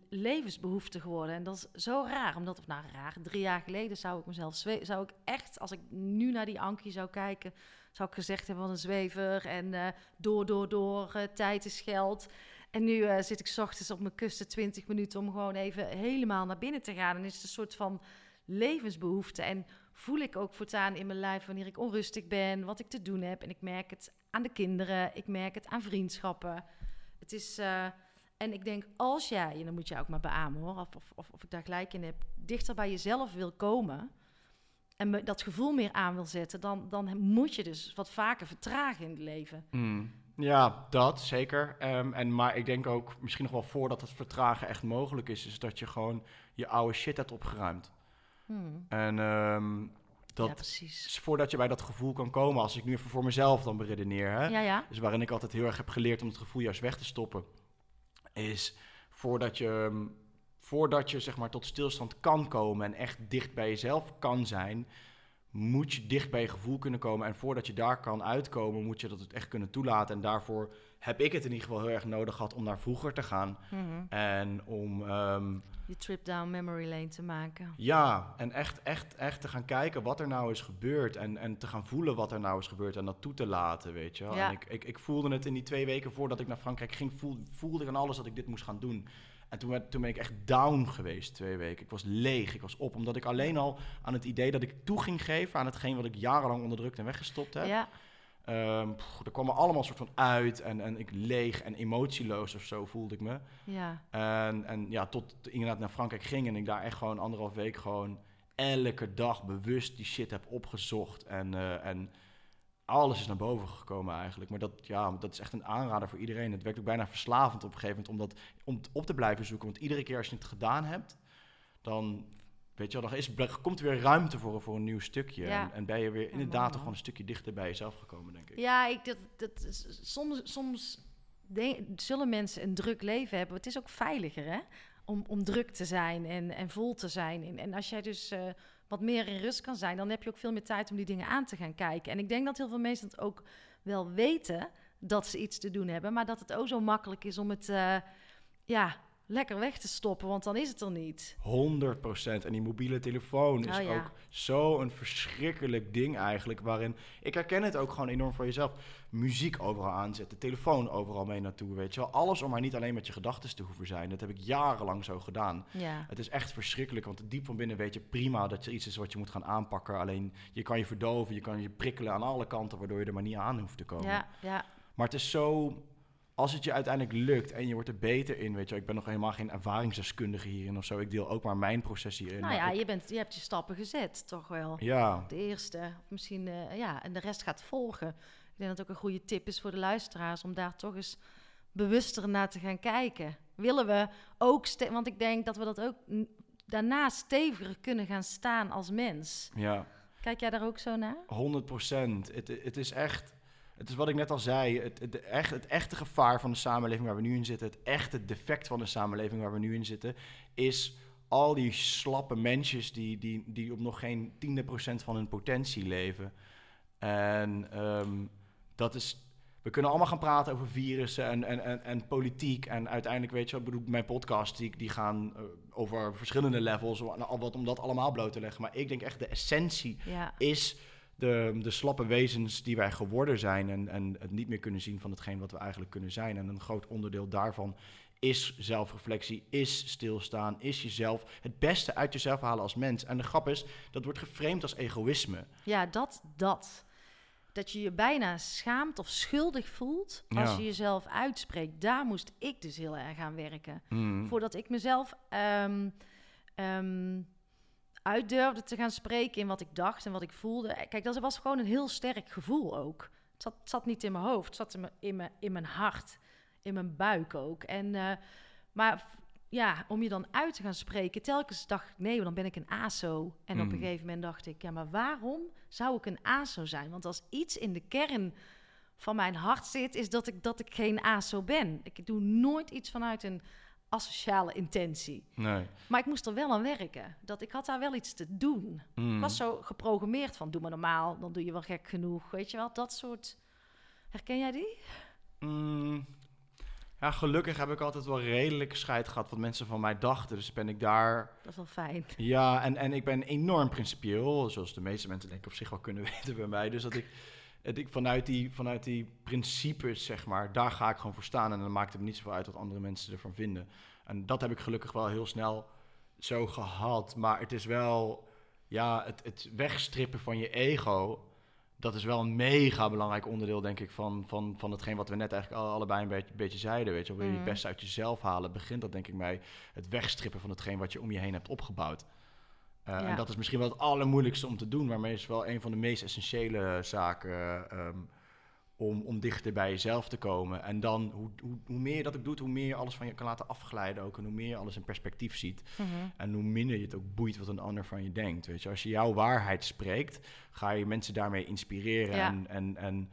levensbehoefte geworden. En dat is zo raar, omdat, of nou raar, drie jaar geleden zou ik mezelf, zwe- zou ik echt, als ik nu naar die Ankie zou kijken, zou ik gezegd hebben van een zwever en eh, door, door, door, eh, tijd is geld. En nu eh, zit ik 's ochtends op mijn kusten 20 minuten om gewoon even helemaal naar binnen te gaan. En is het een soort van levensbehoefte. En voel ik ook voortaan in mijn lijf wanneer ik onrustig ben, wat ik te doen heb. En ik merk het aan de kinderen, ik merk het aan vriendschappen. Het is, en ik denk, als jij, en dan moet je ook maar beamen hoor, of, of, of, of ik daar gelijk in heb, dichter bij jezelf wil komen en me dat gevoel meer aan wil zetten, dan, dan moet je dus wat vaker vertragen in het leven. Mm. Ja, dat zeker. Ehm, en, maar ik denk ook, misschien nog wel voordat het vertragen echt mogelijk is, is dat je gewoon je oude shit hebt opgeruimd. Hmm. En ehm, Dat, ja, precies. is voordat je bij dat gevoel kan komen, als ik nu even voor mezelf dan beredeneer, hè, Ja, ja. dus waarin ik altijd heel erg heb geleerd om het gevoel juist weg te stoppen, is voordat je, ehm, voordat je zeg maar tot stilstand kan komen en echt dicht bij jezelf kan zijn, moet je dicht bij je gevoel kunnen komen. En voordat je daar kan uitkomen, moet je dat het echt kunnen toelaten. En daarvoor heb ik het in ieder geval heel erg nodig gehad om naar vroeger te gaan. Mhm. En om ehm, Je trip down memory lane te maken. ja, en echt, echt, echt te gaan kijken wat er nou is gebeurd. En, en te gaan voelen wat er nou is gebeurd en dat toe te laten, weet je wel. Ja. En ik, ik, ik voelde het in die twee weken voordat ik naar Frankrijk ging, voelde, voelde ik aan alles dat ik dit moest gaan doen. En toen, werd- toen ben ik echt down geweest, twee weken. Ik was leeg, ik was op. Omdat ik alleen al aan het idee dat ik toe ging geven aan hetgeen wat ik jarenlang onderdrukt en weggestopt heb. Ja, Pff, er kwam er allemaal soort van uit en, en ik leeg en emotieloos of zo voelde ik me. ja. En, en ja, tot inderdaad naar Frankrijk ging en ik daar echt gewoon anderhalf week gewoon elke dag bewust die shit heb opgezocht. En, eh, en alles is naar boven gekomen eigenlijk. Maar dat, ja, dat is echt een aanrader voor iedereen. Het werkt ook bijna verslavend op een gegeven moment om, dat, om het op te blijven zoeken. Want iedere keer als je het gedaan hebt, dan, weet je wel, dan is, komt er weer ruimte voor, voor een nieuw stukje. Ja. En, en ben je weer inderdaad toch gewoon een stukje dichter bij jezelf gekomen, denk ik. Ja, ik, dat, dat, is- soms, soms de- zullen mensen een druk leven hebben. Het is ook veiliger, hè? Om, om druk te zijn en, en vol te zijn. En, en als jij dus eh, wat meer in rust kan zijn, dan heb je ook veel meer tijd om die dingen aan te gaan kijken. En ik denk dat heel veel mensen het ook wel weten dat ze iets te doen hebben, maar dat het ook zo makkelijk is om het eh, ja, lekker weg te stoppen, want dan is het er niet. 100% En die mobiele telefoon is Oh ja. ook zo'n verschrikkelijk ding eigenlijk. Waarin, ik herken het ook gewoon enorm voor jezelf. Muziek overal aanzetten, telefoon overal mee naartoe, weet je wel. Alles om maar niet alleen met je gedachten te hoeven zijn. Dat heb ik jarenlang zo gedaan. Ja, Het is echt verschrikkelijk, want diep van binnen weet je prima dat er iets is wat je moet gaan aanpakken. Alleen je kan je verdoven, je kan je prikkelen aan alle kanten, waardoor je er maar niet aan hoeft te komen. ja, ja. Maar het is zo, als het je uiteindelijk lukt en je wordt er beter in, weet je. Ik ben nog helemaal geen ervaringsdeskundige hierin of zo. Ik deel ook maar mijn proces hierin. Nou ja, ik- je, bent, je hebt je stappen gezet, toch wel. ja, de eerste. Of misschien, eh, ja, en de rest gaat volgen. Ik denk dat het ook een goede tip is voor de luisteraars om daar toch eens bewuster naar te gaan kijken. Willen we ook, want ik denk dat we dat ook daarna steviger kunnen gaan staan als mens. ja, Kijk jij daar ook zo naar? 100 procent. Het, het is echt, het is wat ik net al zei, het, het, echt, het echte gevaar van de samenleving waar we nu in zitten, het echte defect van de samenleving waar we nu in zitten, is al die slappe mensjes die, die, die op nog geen tiende procent van hun potentie leven. En ehm, dat is, we kunnen allemaal gaan praten over virussen en, en, en, en politiek. En uiteindelijk, weet je, wat, ik bedoel, mijn podcast, die, die gaan eh, over verschillende levels, om, al wat, om dat allemaal bloot te leggen. Maar ik denk echt de essentie Ja, is de, de slappe wezens die wij geworden zijn en, en het niet meer kunnen zien van hetgeen wat we eigenlijk kunnen zijn. En een groot onderdeel daarvan is zelfreflectie, is stilstaan, is jezelf het beste uit jezelf halen als mens. En de grap is, dat wordt geframed als egoïsme. ja dat, dat. Dat je je bijna schaamt of schuldig voelt als Ja. je jezelf uitspreekt. Daar moest ik dus heel erg aan werken. Mm. voordat ik mezelf ehm, uit durfde te gaan spreken in wat ik dacht en wat ik voelde. Kijk, dat was gewoon een heel sterk gevoel ook. Het zat, het zat niet in mijn hoofd, het zat in mijn, in mijn, in mijn hart, in mijn buik ook. En, eh, maar ja, om je dan uit te gaan spreken, telkens dacht ik, nee, dan ben ik een ASO. En op een gegeven moment dacht ik, ja, maar waarom zou ik een ASO zijn? Want als iets in de kern van mijn hart zit, is dat ik, dat ik geen ASO ben. Ik doe nooit iets vanuit een asociale intentie. Nee. Maar ik moest er wel aan werken. Dat ik had daar wel iets te doen. Mm. Ik was zo geprogrammeerd van, doe maar normaal, dan doe je wel gek genoeg. Weet je wel, dat soort... Herken jij die? Mm. Ja, gelukkig heb ik altijd wel redelijk scheid gehad wat mensen van mij dachten. Dus ben ik daar Dat is wel fijn. Ja, en, en ik ben enorm principieel, zoals de meeste mensen denk ik op zich wel kunnen *laughs* weten bij mij. Dus dat ik, ik vanuit, die, vanuit die principes, zeg maar, daar ga ik gewoon voor staan. En dan maakt het me niet zoveel uit wat andere mensen ervan vinden. En dat heb ik gelukkig wel heel snel zo gehad. Maar het is wel, ja, het, het wegstrippen van je ego, dat is wel een mega belangrijk onderdeel, denk ik, van, van, van hetgeen wat we net eigenlijk alle- allebei een beetje, beetje zeiden. Weet je, wil je het Mhm. beste uit jezelf halen, begint dat denk ik bij het wegstrippen van hetgeen wat je om je heen hebt opgebouwd. Uh, Ja. En dat is misschien wel het allermoeilijkste om te doen, maar is wel een van de meest essentiële zaken. ehm, om, om dichter bij jezelf te komen. En dan, hoe, hoe, hoe meer je dat ook doet, hoe meer je alles van je kan laten afglijden ook. En hoe meer je alles in perspectief ziet. Mhm. En hoe minder je het ook boeit wat een ander van je denkt. Weet je, als je jouw waarheid spreekt, ga je mensen daarmee inspireren. Ja. En, en, en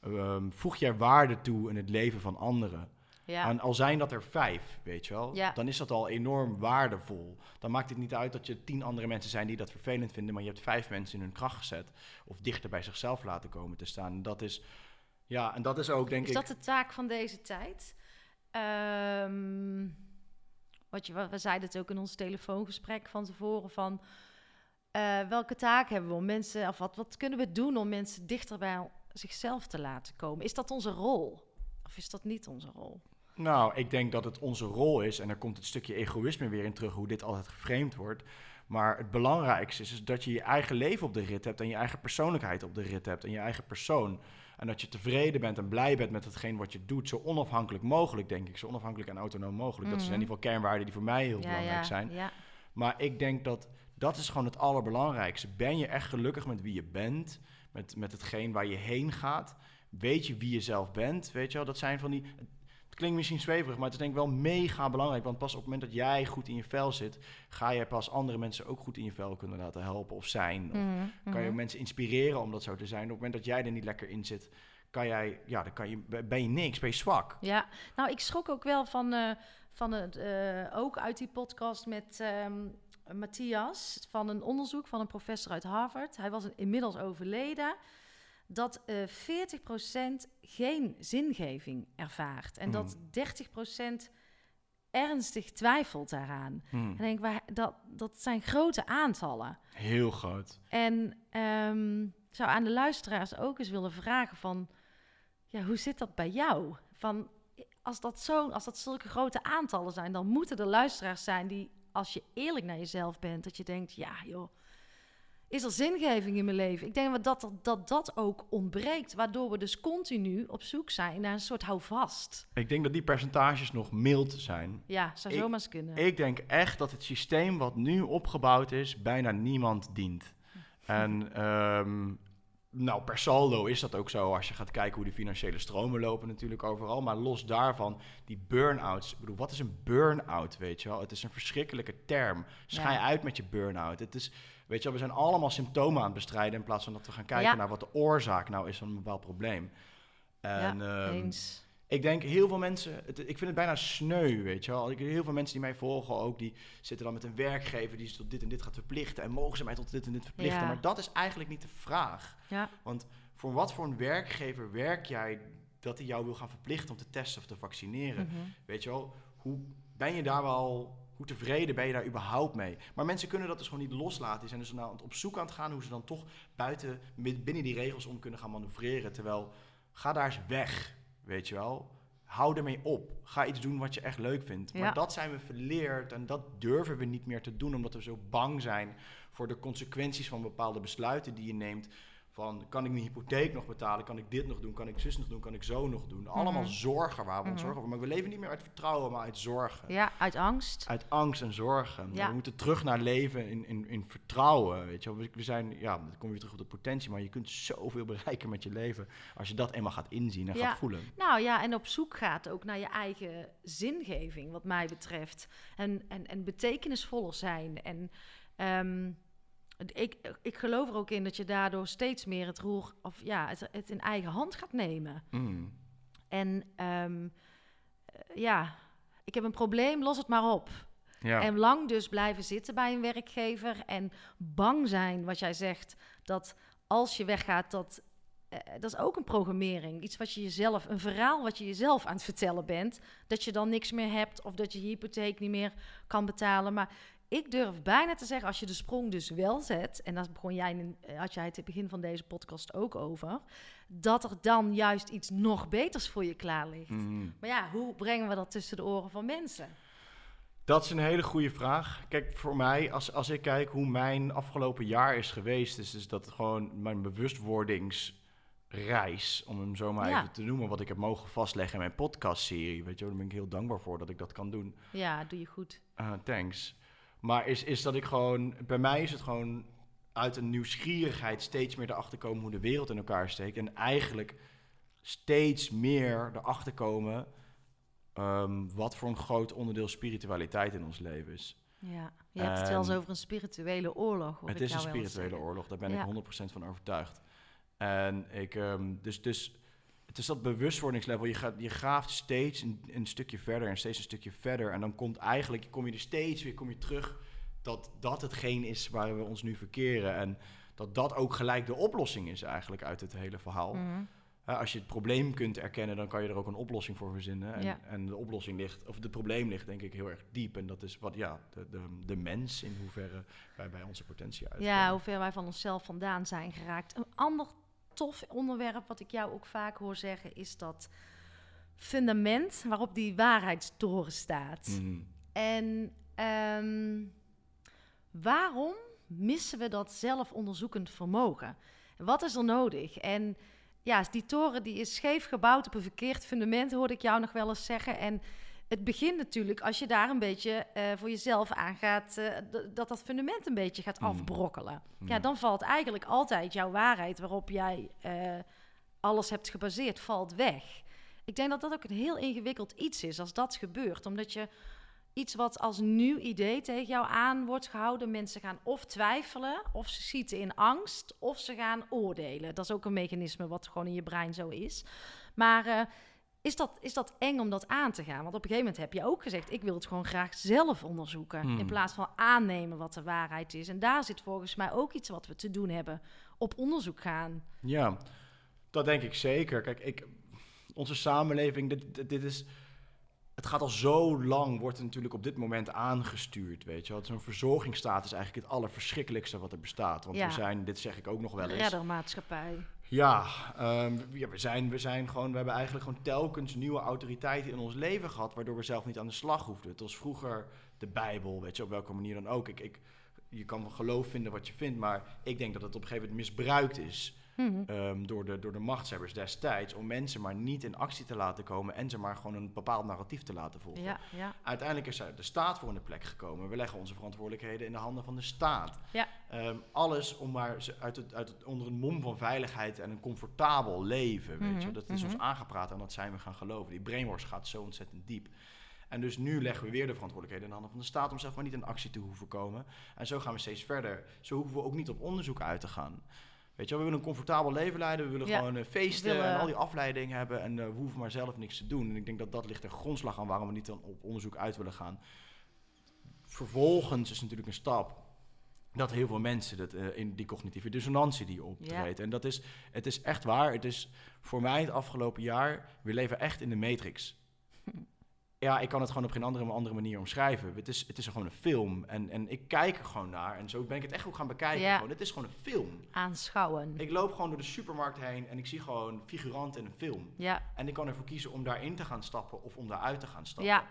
ehm, voeg jij waarde toe in het leven van anderen. Ja. En al zijn dat er vijf, weet je wel, Ja. dan is dat al enorm waardevol. Dan maakt het niet uit dat je tien andere mensen zijn die dat vervelend vinden, maar je hebt vijf mensen in hun kracht gezet. Of dichter bij zichzelf laten komen te staan. En dat is, ja, en dat is ook denk Is ik... dat de taak van deze tijd? Ehm, wat je, we zeiden het ook in ons telefoongesprek van tevoren van... eh, welke taak hebben we om mensen... of wat, wat kunnen we doen om mensen dichter bij zichzelf te laten komen? Is dat onze rol? Of is dat niet onze rol? Nou, ik denk dat het onze rol is, en daar komt het stukje egoïsme weer in terug, hoe dit altijd geframed wordt. Maar het belangrijkste is, is dat je je eigen leven op de rit hebt en je eigen persoonlijkheid op de rit hebt en je eigen persoon. En dat je tevreden bent en blij bent met hetgeen wat je doet, zo onafhankelijk mogelijk, denk ik. Zo onafhankelijk en autonoom mogelijk. Dat zijn in Mhm. ieder geval kernwaarden die voor mij heel belangrijk zijn. Ja, Maar ik denk dat dat is gewoon het allerbelangrijkste. Ben je echt gelukkig met wie je bent, met, met hetgeen waar je heen gaat? Weet je wie je zelf bent? Weet je wel, dat zijn van die... Klinkt misschien zweverig, maar het is denk ik wel mega belangrijk. Want pas op het moment dat jij goed in je vel zit, ga je pas andere mensen ook goed in je vel kunnen laten helpen of zijn. Of Mhm, kan je mensen inspireren om dat zo te zijn. Op het moment dat jij er niet lekker in zit, kan jij, ja, dan kan je, ben je niks, ben je zwak. Ja, nou, ik schrok ook wel van, eh, van het, eh, ook uit die podcast met ehm, Matthias, van een onderzoek van een professor uit Harvard. Hij was inmiddels overleden. Dat eh 40% geen zingeving ervaart en dat 30% ernstig twijfelt daaraan. Hmm. En denk, waar- dat, dat zijn grote aantallen. Heel groot. En ik zou aan de luisteraars ook eens willen vragen van... Ja, hoe zit dat bij jou? Van, als, dat zo, als dat zulke grote aantallen zijn... dan moeten er luisteraars zijn die, als je eerlijk naar jezelf bent... dat je denkt, ja joh, is er zingeving in mijn leven? Ik denk dat dat, dat dat ook ontbreekt... waardoor we dus continu op zoek zijn naar een soort houvast. Ik denk dat die percentages nog mild zijn. Ja, zou zomaar eens kunnen. Ik denk echt dat het systeem wat nu opgebouwd is, bijna niemand dient. En ehm, nou, per saldo is dat ook zo als je gaat kijken hoe de financiële stromen lopen natuurlijk overal. Maar los daarvan, die burn-outs. Ik bedoel, wat is een burn-out, weet je wel? Het is een verschrikkelijke term. Schij Ja. uit met je burn-out. Het is, weet je wel, we zijn allemaal symptomen aan het bestrijden in plaats van dat we gaan kijken Ja. naar wat de oorzaak nou is van een bepaald probleem. En, ja, ehm, eens. ik denk heel veel mensen, het, ik vind het bijna sneu, weet je wel. Ik, heel veel mensen die mij volgen ook, die zitten dan met een werkgever die ze tot dit en dit gaat verplichten. En mogen ze mij tot dit en dit verplichten? Ja. Maar dat is eigenlijk niet de vraag. Ja, Want voor wat voor een werkgever werk jij dat hij jou wil gaan verplichten om te testen of te vaccineren? mhm. Weet je wel, hoe ben je daar wel, hoe tevreden ben je daar überhaupt mee? Maar mensen kunnen dat dus gewoon niet loslaten. Die zijn dus nou op zoek aan het gaan hoe ze dan toch buiten, binnen die regels om kunnen gaan manoeuvreren. Terwijl, ga daar eens weg, weet je wel. Hou ermee op. Ga iets doen wat je echt leuk vindt. Maar dat zijn we verleerd en dat durven we niet meer te doen, omdat we zo bang zijn voor de consequenties van bepaalde besluiten die je neemt. Van, kan ik mijn hypotheek nog betalen? Kan ik dit nog doen? Kan ik zus nog doen? Kan ik zo nog doen? Allemaal Mhm. zorgen waar we ons Mhm. zorgen over. Maar we leven niet meer uit vertrouwen, maar uit zorgen. ja uit angst. Uit angst en zorgen. Ja. We moeten terug naar leven in, in, in vertrouwen. Weet je. We, zijn, ja, dan kom je weer terug op de potentie. Maar je kunt zoveel bereiken met je leven. Als je dat eenmaal gaat inzien en Ja. gaat voelen. Nou ja, en op zoek gaat ook naar je eigen zingeving, wat mij betreft. En, en, en betekenisvoller zijn. En ehm, ik, ik geloof er ook in dat je daardoor steeds meer het roer, of ja, het, het in eigen hand gaat nemen. Mm. En ehm, eh, ja, ik heb een probleem, los het maar op. Ja. En lang dus blijven zitten bij een werkgever en bang zijn, wat jij zegt, dat als je weggaat, dat, eh, dat is ook een programmering. Iets wat je jezelf, een verhaal wat je jezelf aan het vertellen bent, dat je dan niks meer hebt of dat je je hypotheek niet meer kan betalen. Maar ik durf bijna te zeggen, als je de sprong dus wel zet, en dat begon jij, in, eh, had jij het in het begin van deze podcast ook over, dat er dan juist iets nog beters voor je klaar ligt. Mm. Maar ja, hoe brengen we dat tussen de oren van mensen? Dat is een hele goede vraag. Kijk, voor mij, als, als ik kijk hoe mijn afgelopen jaar is geweest, is, is dat gewoon mijn bewustwordingsreis, om hem zo maar Ja. even te noemen, wat ik heb mogen vastleggen in mijn podcastserie. Weet je, daar ben ik heel dankbaar voor dat ik dat kan doen. Ja, doe je goed. Ah, thanks. Maar is, is dat ik gewoon, bij mij is het gewoon uit een nieuwsgierigheid steeds meer erachter komen hoe de wereld in elkaar steekt. En eigenlijk, steeds meer erachter komen ehm, wat voor een groot onderdeel spiritualiteit in ons leven is. Ja, je hebt het wel eens En- over een spirituele oorlog. Het is een spirituele oorlog, daar ben Ja. ik 100% van overtuigd. En ik, ehm, dus, dus het is dat bewustwordingslevel. Je, gaat, je graaft steeds een, een stukje verder en steeds een stukje verder. En dan komt eigenlijk, kom je er steeds weer kom je terug dat dat hetgeen is waar we ons nu verkeren. En dat dat ook gelijk de oplossing is eigenlijk uit het hele verhaal. Mhm. Als je het probleem kunt erkennen, dan kan je er ook een oplossing voor verzinnen. En, Ja. en de oplossing ligt, of het probleem ligt denk ik heel erg diep. En dat is wat, ja, de, de, de mens in hoeverre wij bij onze potentie uitkomen. Ja, hoe ver wij van onszelf vandaan zijn geraakt. Een ander tof onderwerp wat ik jou ook vaak hoor zeggen is dat fundament waarop die waarheidstoren staat. Mhm. En ehm, waarom missen we dat zelfonderzoekend vermogen? Wat is er nodig? En ja, die toren die is scheef gebouwd op een verkeerd fundament, hoorde ik jou nog wel eens zeggen. En het begint natuurlijk als je daar een beetje eh, voor jezelf aan gaat, eh, dat dat fundament een beetje gaat Mm. afbrokkelen. Ja, Ja. dan valt eigenlijk altijd jouw waarheid waarop jij eh, alles hebt gebaseerd, valt weg. Ik denk dat dat ook een heel ingewikkeld iets is als dat gebeurt, omdat je iets wat als nieuw idee tegen jou aan wordt gehouden. Mensen gaan of twijfelen, of ze schieten in angst, of ze gaan oordelen. Dat is ook een mechanisme wat gewoon in je brein zo is. Maar is, dat, is dat eng om dat aan te gaan? Want op een gegeven moment heb je ook gezegd: ik wil het gewoon graag zelf onderzoeken. Hmm. In plaats van aannemen wat de waarheid is. En daar zit volgens mij ook iets wat we te doen hebben: op onderzoek gaan. Ja, dat denk ik zeker. Kijk, ik, onze samenleving, dit, dit, dit is... Het gaat al zo lang, wordt het natuurlijk op dit moment aangestuurd, weet je wel. Zo'n verzorgingsstaat is eigenlijk het allerverschrikkelijkste wat er bestaat. Want Ja. we zijn, dit zeg ik ook nog wel eens... Reddermaatschappij. Ja, ehm, ja, we, zijn, we zijn gewoon, we hebben eigenlijk gewoon telkens nieuwe autoriteiten in ons leven gehad, waardoor we zelf niet aan de slag hoefden. Het was vroeger de Bijbel, weet je, op welke manier dan ook. Ik, ik, je kan van geloof vinden wat je vindt, maar ik denk dat het op een gegeven moment misbruikt is Mhm. ehm, door, de, door de machtshebbers destijds om mensen maar niet in actie te laten komen en ze maar gewoon een bepaald narratief te laten volgen. Ja, ja. Uiteindelijk is er de staat voor in de plek gekomen. We leggen onze verantwoordelijkheden in de handen van de staat. Ja. Ehm, alles om maar ze uit het, uit het, onder een mom van veiligheid en een comfortabel leven. Weet je? Mhm, Dat is ons mhm. aangepraat en dat zijn we gaan geloven. Die brainwash gaat zo ontzettend diep. En dus nu leggen we weer de verantwoordelijkheden in de handen van de staat om zelf maar niet in actie te hoeven komen. En zo gaan we steeds verder. Zo hoeven we ook niet op onderzoek uit te gaan. Weet je wel, we willen een comfortabel leven leiden. We willen Ja, gewoon eh, feesten willen- en al die afleiding hebben. En eh, we hoeven maar zelf niks te doen. En ik denk dat dat ligt er grondslag aan waarom we niet dan op onderzoek uit willen gaan. Vervolgens is natuurlijk een stap dat heel veel mensen dat, eh, in die cognitieve dissonantie die optreedt. En dat is, het is echt waar. Het is voor mij het afgelopen jaar, we leven echt in de matrix. Ja, ik kan het gewoon op geen andere, andere manier omschrijven. Het is, het is gewoon een film. En, en ik kijk er gewoon naar. En zo ben ik het echt ook gaan bekijken. Ja. Gewoon. Het is gewoon een film. Aanschouwen. Ik loop gewoon door de supermarkt heen en ik zie gewoon figuranten in een film. Ja, En ik kan ervoor kiezen om daarin te gaan stappen of om daaruit te gaan stappen. ja.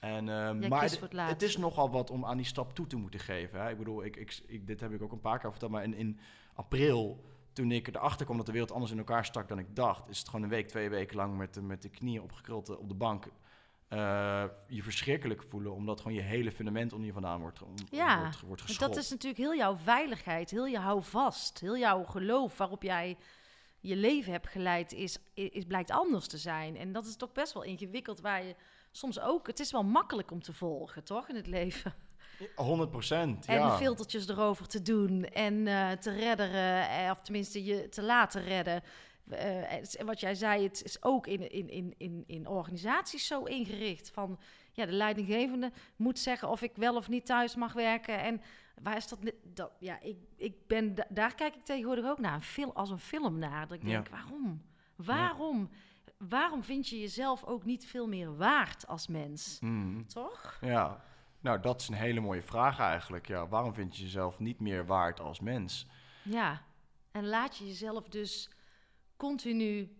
En, Jij maar het, is nogal wat om aan die stap toe te moeten geven. Hè? Ik bedoel, ik, ik, ik- dit heb ik ook een paar keer verteld, maar in, in april, toen ik erachter kwam dat de wereld anders in elkaar stak dan ik dacht, is het gewoon een week, twee weken lang met, de- met de knieën opgekruld eh, op de bank. Eh, je verschrikkelijk voelen, omdat gewoon je hele fundament onder je vandaan wordt, om, Ja, wordt, wordt geschopt. dat is natuurlijk heel jouw veiligheid, heel je houvast, heel jouw geloof waarop jij je leven hebt geleid, is, is, blijkt anders te zijn. En dat is toch best wel ingewikkeld, waar je soms ook... Het is wel makkelijk om te volgen, toch, in het leven? 100 procent, En ja. filtertjes erover te doen en eh, te redderen, eh, of tenminste je te laten redden. Is- wat jij zei, het is ook in, in, in, in, in organisaties zo ingericht. Van ja, de leidinggevende moet zeggen of ik wel of niet thuis mag werken. En waar is dat? dat ja, ik, ik ben, da- daar kijk ik tegenwoordig ook naar, een film, als een film naar. Dat ik Ja. denk, waarom? Waarom? Waarom vind je jezelf ook niet veel meer waard als mens? Mhm. Toch? Ja, nou dat is een hele mooie vraag eigenlijk. Ja, waarom vind je jezelf niet meer waard als mens? Ja, en laat je jezelf dus continu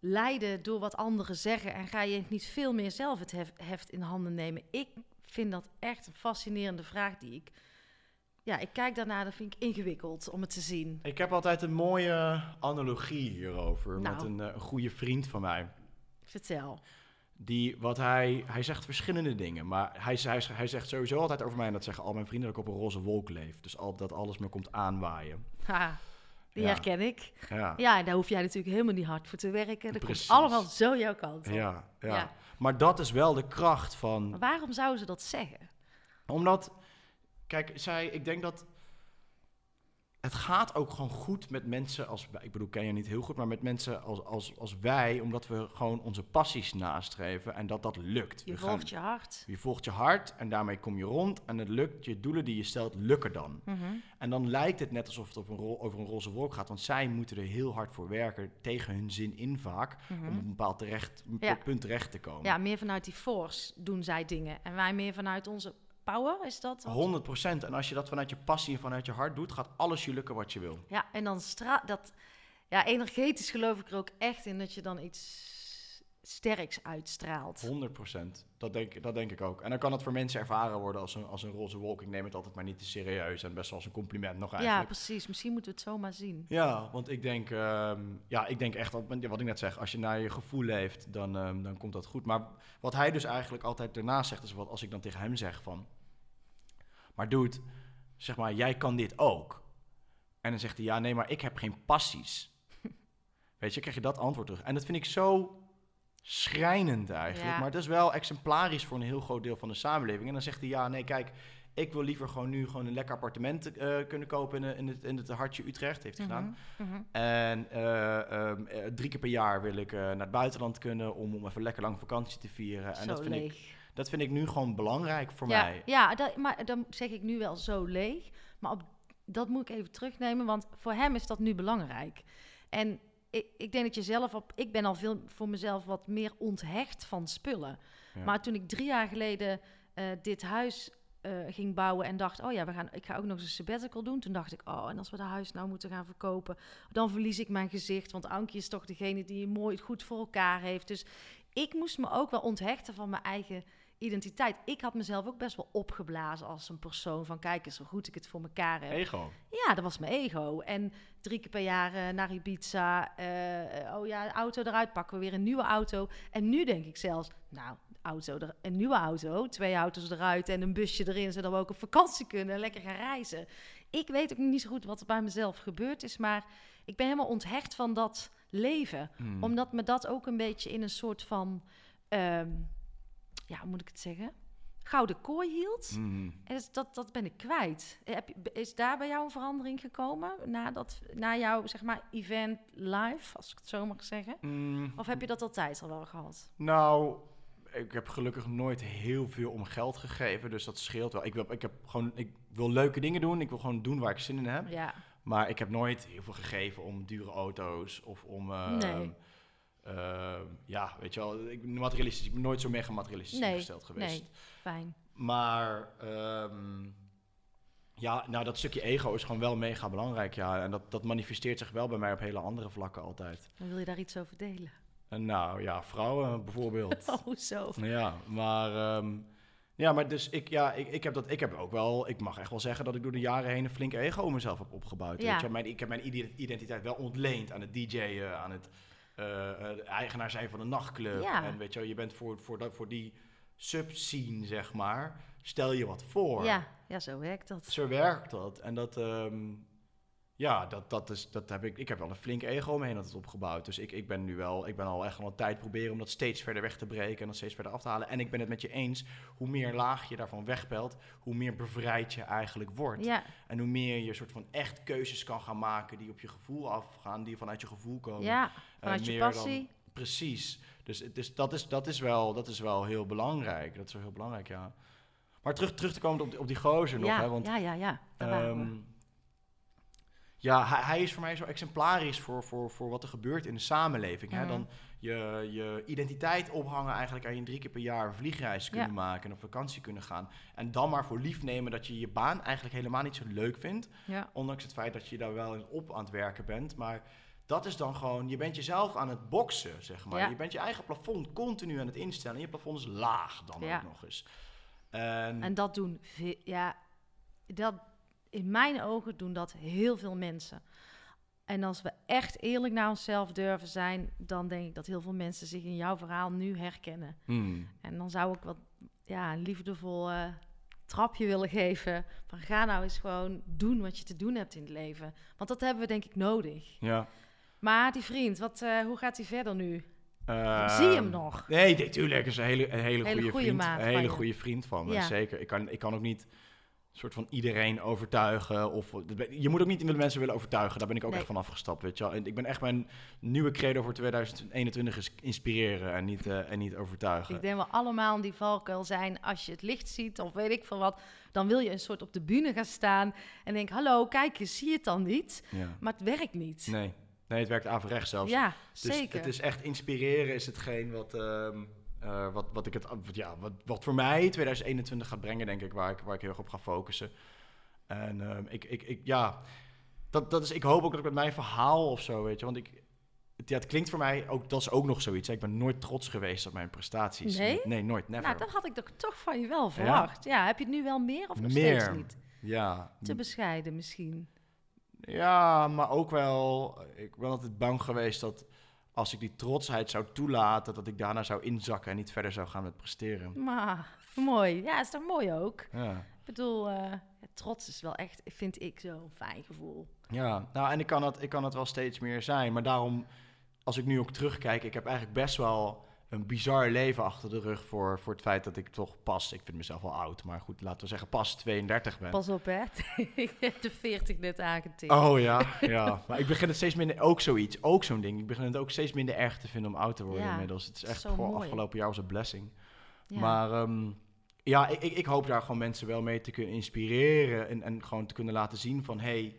leiden door wat anderen zeggen en ga je niet veel meer zelf het hef- heft in handen nemen? Ik vind dat echt een fascinerende vraag die ik... Ja, ik kijk daarnaar, dat vind ik ingewikkeld om het te zien. Ik heb altijd een mooie analogie hierover met Nou. een, eh, een goede vriend van mij. Vertel. Die, wat hij, hij zegt verschillende dingen, maar hij, hij, hij zegt sowieso altijd over mij, en dat zeggen al mijn vrienden, dat ik op een roze wolk leef. Dus al, dat alles me komt aanwaaien. Ha, Die Ja. herken ik. Ja. Ja, daar hoef jij natuurlijk helemaal niet hard voor te werken. Dat Precies. komt allemaal zo jouw kant op. Ja, ja. Ja. Maar dat is wel de kracht van Maar waarom zouden ze dat zeggen? Omdat, kijk, zij, ik denk dat het gaat ook gewoon goed met mensen als, ik bedoel, ken je niet heel goed, maar met mensen als, als, als wij, omdat we gewoon onze passies nastreven en dat dat lukt. Je We volgt gaan- je hart. je volgt je hart en daarmee kom je rond en het lukt, je doelen die je stelt, lukken dan. Mhm. En dan lijkt het net alsof het op een rol, over een roze wolk gaat, want zij moeten er heel hard voor werken, tegen hun zin in vaak, om op een bepaald terecht, Ja. punt terecht te komen. Ja, meer vanuit die force doen zij dingen. En wij meer vanuit onze power, is dat? wat? 100 procent. En als je dat vanuit je passie en vanuit je hart doet, gaat alles je lukken wat je wil. Ja, en dan straalt dat... Ja, energetisch geloof ik er ook echt in dat je dan iets sterks uitstraalt. 100 procent. Dat denk, dat denk ik ook. En dan kan het voor mensen ervaren worden als een, als een roze wolk. Ik neem het altijd maar niet te serieus en best wel als een compliment nog Ja, eigenlijk. precies. Misschien moeten we het zo maar zien. Ja, want ik denk, ehm, ja, ik denk echt, dat, wat ik net zeg, als je naar je gevoel leeft, dan, ehm, dan komt dat goed. Maar wat hij dus eigenlijk altijd daarnaast zegt, is wat als ik dan tegen hem zeg van, maar dude, zeg maar, jij kan dit ook. En dan zegt hij, ja, nee, maar ik heb geen passies. *laughs* Weet je, krijg je dat antwoord terug. En dat vind ik zo schrijnend eigenlijk. Ja. Maar het is wel exemplarisch voor een heel groot deel van de samenleving. En dan zegt hij, ja, nee, kijk, ik wil liever gewoon nu gewoon een lekker appartement eh, kunnen kopen in, in, het, in het hartje Utrecht, heeft hij gedaan. Mhm, mhm. En eh, ehm, eh, drie keer per jaar wil ik naar het buitenland kunnen om, om even lekker lang vakantie te vieren. En Zo dat vind, ik. Dat vind ik nu gewoon belangrijk voor ja, mij. Ja, dat, maar dan zeg ik nu wel zo leeg. Maar op, dat moet ik even terugnemen, want voor hem is dat nu belangrijk. En ik, ik denk dat je zelf op... Ik ben al veel voor mezelf wat meer onthecht van spullen. Ja. Maar toen ik drie jaar geleden eh, dit huis eh, ging bouwen en dacht... oh ja, we gaan, ik ga ook nog eens een sabbatical doen. Toen dacht ik, oh, en als we dat huis nou moeten gaan verkopen... dan verlies ik mijn gezicht. Want Ankie is toch degene die mooi goed voor elkaar heeft. Dus ik moest me ook wel onthechten van mijn eigen identiteit. Ik had mezelf ook best wel opgeblazen als een persoon van kijk eens hoe goed ik het voor elkaar heb. Ego. Ja, dat was mijn ego. En drie keer per jaar eh, naar Ibiza. eh, oh ja, auto eruit pakken we weer een nieuwe auto. En nu denk ik zelfs, nou, auto er, een nieuwe auto, twee auto's eruit en een busje erin, zodat we ook op vakantie kunnen en lekker gaan reizen. Ik weet ook niet zo goed wat er bij mezelf gebeurd is, maar ik ben helemaal onthecht van dat leven Hmm. omdat me dat ook een beetje in een soort van, ehm, ja, hoe moet ik het zeggen? Gouden kooi hield. Hmm. En dus dat, dat ben ik kwijt. Heb, je- is daar bij jou een verandering gekomen? Na, dat, na jouw, zeg maar, event live, als ik het zo mag zeggen? Hmm. Of heb je dat altijd al wel gehad? Nou, ik heb gelukkig nooit heel veel om geld gegeven, dus dat scheelt wel. Ik wil, ik heb gewoon, ik wil leuke dingen doen, ik wil gewoon doen waar ik zin in heb. Ja. Maar ik heb nooit heel veel gegeven om dure auto's of om... eh, Nee. Eh, ja, weet je wel, ik, ben materialistisch, ik ben nooit zo mega materialistisch Nee, ingesteld geweest. Nee, fijn. Maar ehm, ja, nou dat stukje ego is gewoon wel mega belangrijk, ja. En dat, dat manifesteert zich wel bij mij op hele andere vlakken altijd. Dan wil je daar iets over delen. En nou ja, vrouwen bijvoorbeeld. *laughs* Oh, zo. Ja, maar, ehm, ja, maar dus ik, ja, ik, ik, heb dat, ik heb ook wel, ik mag echt wel zeggen dat ik door de jaren heen een flinke ego mezelf heb opgebouwd. Ja. Weet je? Mijn, ik heb mijn ide- identiteit wel ontleend aan het DJ'en, aan het eh, eh, de eigenaar zijn van een nachtclub. Ja. En weet je, wel, je bent voor, voor, dat, voor die subscene, zeg maar, stel je wat voor. Ja, ja, zo werkt dat. Zo werkt dat. En dat, ehm, ja, dat, dat is, dat heb ik, ik heb wel een flink ego omheen dat het opgebouwd. Dus ik, ik ben nu wel, ik ben al echt al een tijd proberen om dat steeds verder weg te breken en dat steeds verder af te halen. En ik ben het met je eens, hoe meer laag je daarvan wegpelt, hoe meer bevrijd je eigenlijk wordt. Ja, En hoe meer je soort van echt keuzes kan gaan maken die op je gevoel afgaan, die vanuit je gevoel komen. ja. Eh, vanuit je meer dan- passie. Precies. Dus, het is, dat, is, dat, is wel, dat is wel heel belangrijk. Dat is wel heel belangrijk, ja. Maar terug, terug te komen op die, op die gozer nog, ja, hè, want ja, ja, ja. Daar waren we. Ehm, ja, hij, hij is voor mij zo exemplarisch voor, voor, voor wat er gebeurt in de samenleving. Hè? Mhm. Dan je, je identiteit ophangen eigenlijk aan je drie keer per jaar een vliegreis kunnen Ja. maken en op vakantie kunnen gaan. En dan maar voor lief nemen dat je je baan eigenlijk helemaal niet zo leuk vindt. Ja. Ondanks het feit dat je daar wel in op aan het werken bent. Maar dat is dan gewoon, je bent jezelf aan het boksen, zeg maar. Ja. Je bent je eigen plafond continu aan het instellen. En je plafond is laag dan ook nog eens. En, En dat doen, ja, dat, in mijn ogen doen dat heel veel mensen. En als we echt eerlijk naar onszelf durven zijn, dan denk ik dat heel veel mensen zich in jouw verhaal nu herkennen. Hmm. En dan zou ik wat, ja, een liefdevol eh, trapje willen geven. Van ga nou eens gewoon doen wat je te doen hebt in het leven. Want dat hebben we denk ik nodig. Ja. Maar die vriend, wat, eh, hoe gaat hij verder nu? Ehm, Zie je hem nog? Nee, nee, tuurlijk. is een hele, een hele, Hele goede vriend. maat Een hele goede vriend van me, Ja. zeker. Ik kan, ik kan ook niet soort van iedereen overtuigen. Of, je moet ook niet de mensen willen overtuigen. Daar ben ik ook Nee. echt van afgestapt, weet je wel. En ik ben echt mijn nieuwe credo voor 2021 is inspireren en niet, eh, en niet overtuigen. Ik denk wel allemaal die valkuil zijn. Als je het licht ziet of weet ik veel wat, dan wil je een soort op de bühne gaan staan en denk: hallo, kijk eens, zie je het dan niet? Ja. Maar het werkt niet. Nee. nee, het werkt averechts zelfs. ja, Dus zeker. het is echt inspireren is hetgeen wat, ehm, eh, wat, wat, ik het, ja, wat, wat voor mij 2021 gaat brengen, denk ik, waar ik, waar ik heel erg op ga focussen. En ehm, ik, ik, ik, ja, dat, dat is, ik hoop ook dat ik met mijn verhaal of zo, weet je, want ik, het, ja, het klinkt voor mij ook, dat is ook nog zoiets. Hè? Ik ben nooit trots geweest op mijn prestaties. Nee? Nee, nooit, never. nou, dat had ik toch, toch van je wel verwacht. Ja. heb je het nu wel meer of nog Meer. steeds niet? Ja, Te bescheiden misschien. Ja, maar ook wel. Ik ben altijd bang geweest dat als ik die trotsheid zou toelaten, dat ik daarna zou inzakken en niet verder zou gaan met presteren. Maar mooi. Ja, is toch mooi ook? Ja. Ik bedoel, eh, trots is wel echt, vind ik, zo'n fijn gevoel. Ja, nou en ik kan, het, ik kan het wel steeds meer zijn. Maar daarom, als ik nu ook terugkijk, ik heb eigenlijk best wel een bizar leven achter de rug voor, voor het feit dat ik toch pas, ik vind mezelf wel oud, maar goed, laten we zeggen pas 32 ben. Pas op, hè? *laughs* ik heb de 40 net aangetikt. Oh ja, ja. Maar ik begin het steeds minder, ook zoiets, ook zo'n ding. Ik begin het ook steeds minder erg te vinden om oud te worden Ja, inmiddels. Het is echt gewoon mooi. afgelopen jaar was een blessing. Ja. Maar ehm, ja, ik, ik, ik hoop daar gewoon mensen wel mee te kunnen inspireren. En, en gewoon te kunnen laten zien van... hey,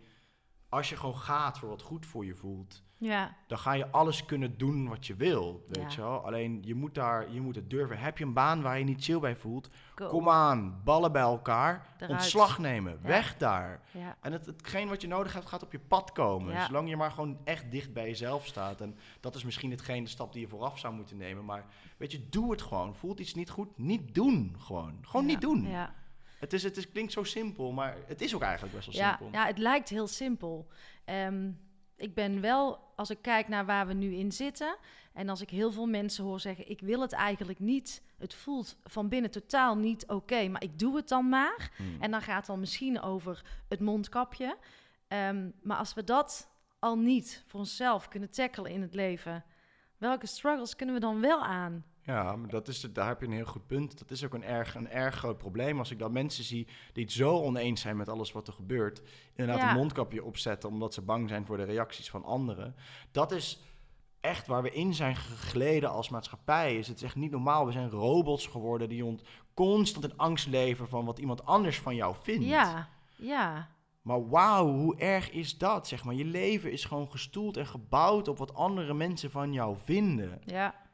als je gewoon gaat voor wat goed voor je voelt... ja, dan ga je alles kunnen doen wat je wil, weet Ja. je wel. Alleen, je moet, daar, je moet het durven. Heb je een baan waar je niet chill bij voelt? go. Kom aan, ballen bij elkaar, ontslag nemen, Ja. weg daar. Ja. En het, hetgeen wat je nodig hebt, gaat op je pad komen. Zolang je maar gewoon echt dicht bij jezelf staat. En dat is misschien hetgeen, de stap die je vooraf zou moeten nemen. Maar weet je, doe het gewoon. Voelt iets niet goed? Niet doen, gewoon. Gewoon niet doen. Ja. Het, is, het is, klinkt zo simpel, maar het is ook eigenlijk best wel Ja, simpel. ja, het lijkt heel simpel. Ehm, ik ben wel, als ik kijk naar waar we nu in zitten... en als ik heel veel mensen hoor zeggen... ik wil het eigenlijk niet, het voelt van binnen totaal niet oké... maar ik doe het dan maar. Hmm. En dan gaat het dan misschien over het mondkapje. Ehm, maar als we dat al niet voor onszelf kunnen tackelen in het leven... welke struggles kunnen we dan wel aan? Ja, maar dat is, daar heb je een heel goed punt. Dat is ook een erg, een erg groot probleem. Als ik dan mensen zie die het zo oneens zijn met alles wat er gebeurt, inderdaad Ja. een mondkapje opzetten omdat ze bang zijn voor de reacties van anderen. Dat is echt waar we in zijn gegleden als maatschappij. Is het is echt niet normaal. We zijn robots geworden die ont constant in angst leven van wat iemand anders van jou vindt. Ja, ja, Maar wauw, hoe erg is dat? Zeg maar, je leven is gewoon gestoeld en gebouwd op wat andere mensen van jou vinden. ja.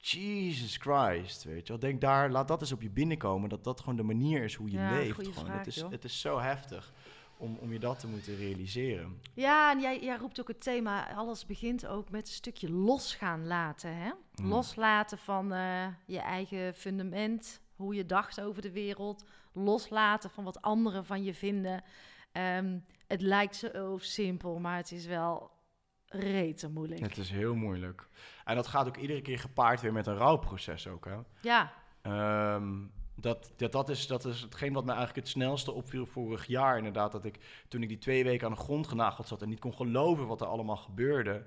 Jesus Christ, weet je wel. Denk daar, laat dat eens op je binnenkomen. Dat dat gewoon de manier is hoe je Ja, leeft. Gewoon. vraag, het, is, joh. het is zo heftig om, om je dat te moeten realiseren. Ja, en jij, jij roept ook het thema, alles begint ook met een stukje los gaan laten. Hè? Mm. Loslaten van eh, je eigen fundament, hoe je dacht over de wereld. Loslaten van wat anderen van je vinden. Ehm, het lijkt zo simpel, maar het is wel rete moeilijk. Het is heel moeilijk. En dat gaat ook iedere keer gepaard weer met een rouwproces ook, hè. Ja, Ehm, dat, dat, dat, is, dat is hetgeen wat me eigenlijk het snelste opviel vorig jaar. Inderdaad, dat ik toen ik die twee weken aan de grond genageld zat en niet kon geloven wat er allemaal gebeurde,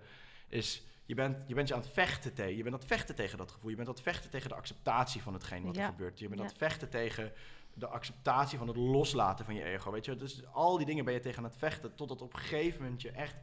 is je bent je, bent je aan het vechten tegen. Je bent aan het vechten tegen dat gevoel. Je bent aan het vechten tegen de acceptatie van hetgeen wat Ja. er gebeurt. Je bent aan het vechten tegen de acceptatie van het loslaten van je ego. Weet je, dus al die dingen ben je tegen aan het vechten totdat op een gegeven moment je echt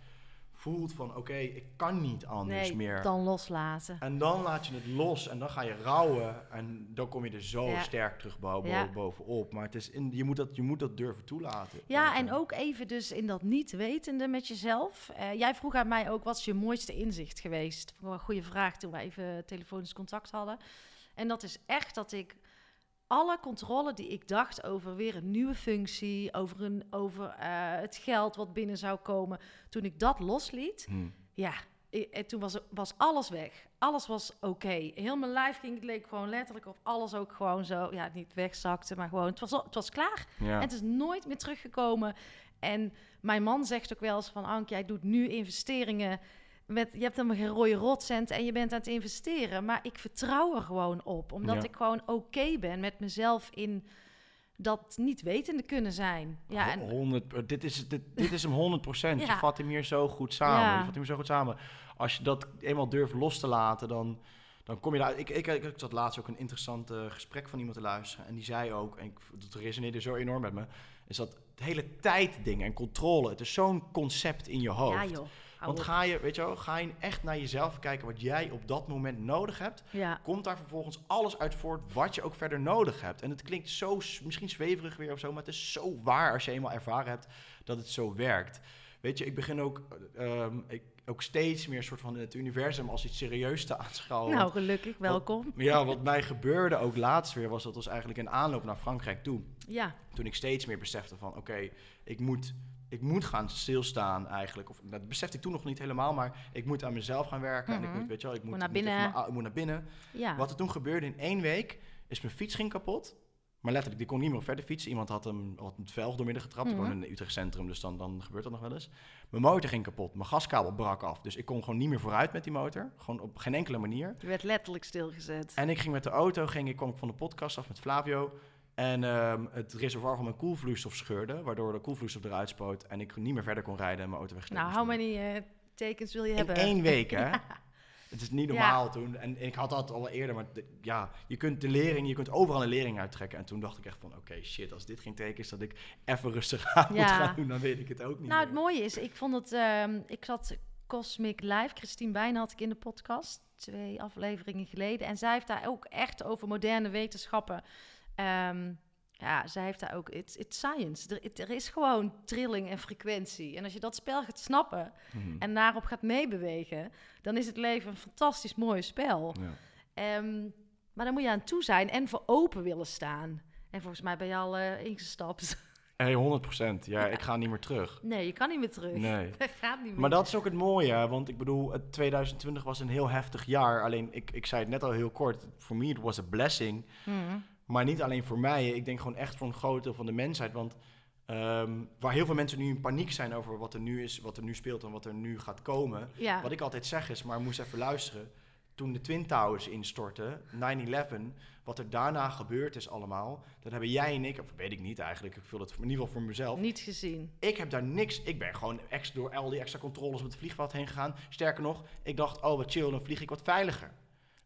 voelt van oké, ik kan niet anders nee, meer. dan loslaten. En dan laat je het los en dan ga je rouwen. En dan kom je er zo Ja. sterk terug Ja. bovenop. Maar het is in, je, moet dat, je moet dat durven toelaten. Ja, en ook even dus in dat niet wetende met jezelf. Eh, jij vroeg aan mij ook, wat is je mooiste inzicht geweest? Een goede vraag toen we even telefonisch contact hadden. En dat is echt dat ik alle controle die ik dacht over weer een nieuwe functie, over, een, over eh, het geld wat binnen zou komen, toen ik dat losliet, Hm. ja, en toen was, was alles weg. Alles was oké. Heel mijn lijf ging, het leek gewoon letterlijk of alles ook gewoon zo, ja, niet wegzakte, maar gewoon, het was, het was klaar. Ja. En het is nooit meer teruggekomen. En mijn man zegt ook wel eens van... Ank, jij doet nu investeringen... Met, je hebt helemaal geen rode rotcent en je bent aan het investeren. Maar ik vertrouw er gewoon op. Omdat Ja. ik gewoon oké ben met mezelf in dat niet wetende kunnen zijn. Ja, en, 100, eh, dit, is, dit, dit is hem 100 procent. *laughs* Je Ja. vat hem hier zo goed samen. Ja. Je vat hem zo goed samen. Als je dat eenmaal durft los te laten, dan, dan kom je daar. Ik, ik, ik, ik zat laatst ook een interessant eh, gesprek van iemand te luisteren. En die zei ook, en ik, dat resoneerde zo enorm met me, is dat het hele tijdding en controle. Het is zo'n concept in je hoofd. ja joh. Want ga je, weet je wel, ga je echt naar jezelf kijken wat jij op dat moment nodig hebt, Ja, komt daar vervolgens alles uit voort wat je ook verder nodig hebt. En het klinkt zo, misschien zweverig weer of zo, maar het is zo waar als je eenmaal ervaren hebt dat het zo werkt. Weet je, ik begin ook, eh, ehm, ik, ook steeds meer soort van het universum als iets serieus te *laughs* aanschouwen. nou gelukkig, welkom. Ja, wat mij gebeurde ook laatst weer, was dat was eigenlijk een aanloop naar Frankrijk toe. Ja, Toen ik steeds meer besefte van, oké, ik moet... Ik moet gaan stilstaan eigenlijk. Of, dat besefte ik toen nog niet helemaal, maar ik moet aan mezelf gaan werken. En ik Mhm. moet, weet je wel, ik moet, naar moet even binnen. mijn- ik moet naar binnen. ja. Wat er toen gebeurde in één week, is mijn fiets ging kapot. Maar letterlijk, die kon niet meer verder fietsen. Iemand had hem had het velg doormidden getrapt. Ik Mhm. woon in het Utrecht Centrum, dus dan, dan gebeurt dat nog wel eens. Mijn motor ging kapot. Mijn gaskabel brak af. Dus ik kon gewoon niet meer vooruit met die motor. Gewoon op geen enkele manier. Je werd letterlijk stilgezet. En ik ging met de auto, ging, ik kwam ik van de podcast af met Flavio. En ehm, het reservoir van mijn koelvloeistof scheurde. Waardoor de koelvloeistof eruit spoot. En ik niet meer verder kon rijden en mijn auto wegslepen. nou, how many eh, tekens wil je In hebben? één week, *laughs* hè? Ja. Het is niet normaal toen. En ik had dat al eerder, maar de- ja, je kunt de lering, je kunt overal een lering uittrekken. En toen dacht ik echt van, oké, shit, als dit geen teken is dat ik even rustig aan moet Ja. gaan doen, dan weet ik het ook niet Nou, het mooie is, ik vond het... ehm, ik zat Cosmic Live, Christine Bijnen had ik in de podcast, twee afleveringen geleden. En zij heeft daar ook echt over moderne wetenschappen. Ehm, ja, zij heeft daar ook... It's, it's science. Er, er is gewoon trilling en frequentie. En als je dat spel gaat snappen Mhm. en daarop gaat meebewegen... dan is het leven een fantastisch mooi spel. Ja. Ehm, maar dan moet je aan toe zijn en voor open willen staan. En volgens mij ben je al eh, ingestapt. *laughs* Hey, 100 procent. Ja, ik ga niet meer terug. Nee, je kan niet meer terug. Nee. *laughs* Dat gaat niet meer. Maar dat is ook het mooie, want ik bedoel, het 2020 was een heel heftig jaar. Alleen, ik, ik zei het net al heel kort, voor mij het was a blessing. Mhm. Maar niet alleen voor mij, ik denk gewoon echt voor een groot deel van de mensheid. Want ehm, waar heel veel mensen nu in paniek zijn over wat er nu is, wat er nu speelt en wat er nu gaat komen. Ja. Wat ik altijd zeg is, maar moest even luisteren. Toen de Twin Towers instortten, 9-11, wat er daarna gebeurd is allemaal, dat hebben jij en ik, of weet ik niet eigenlijk, ik vul het in ieder geval voor mezelf. Niet gezien. Ik heb daar niks, ik ben gewoon ex, door al die extra controles met het vliegveld heen gegaan. Sterker nog, ik dacht, oh wat chill, dan vlieg ik wat veiliger.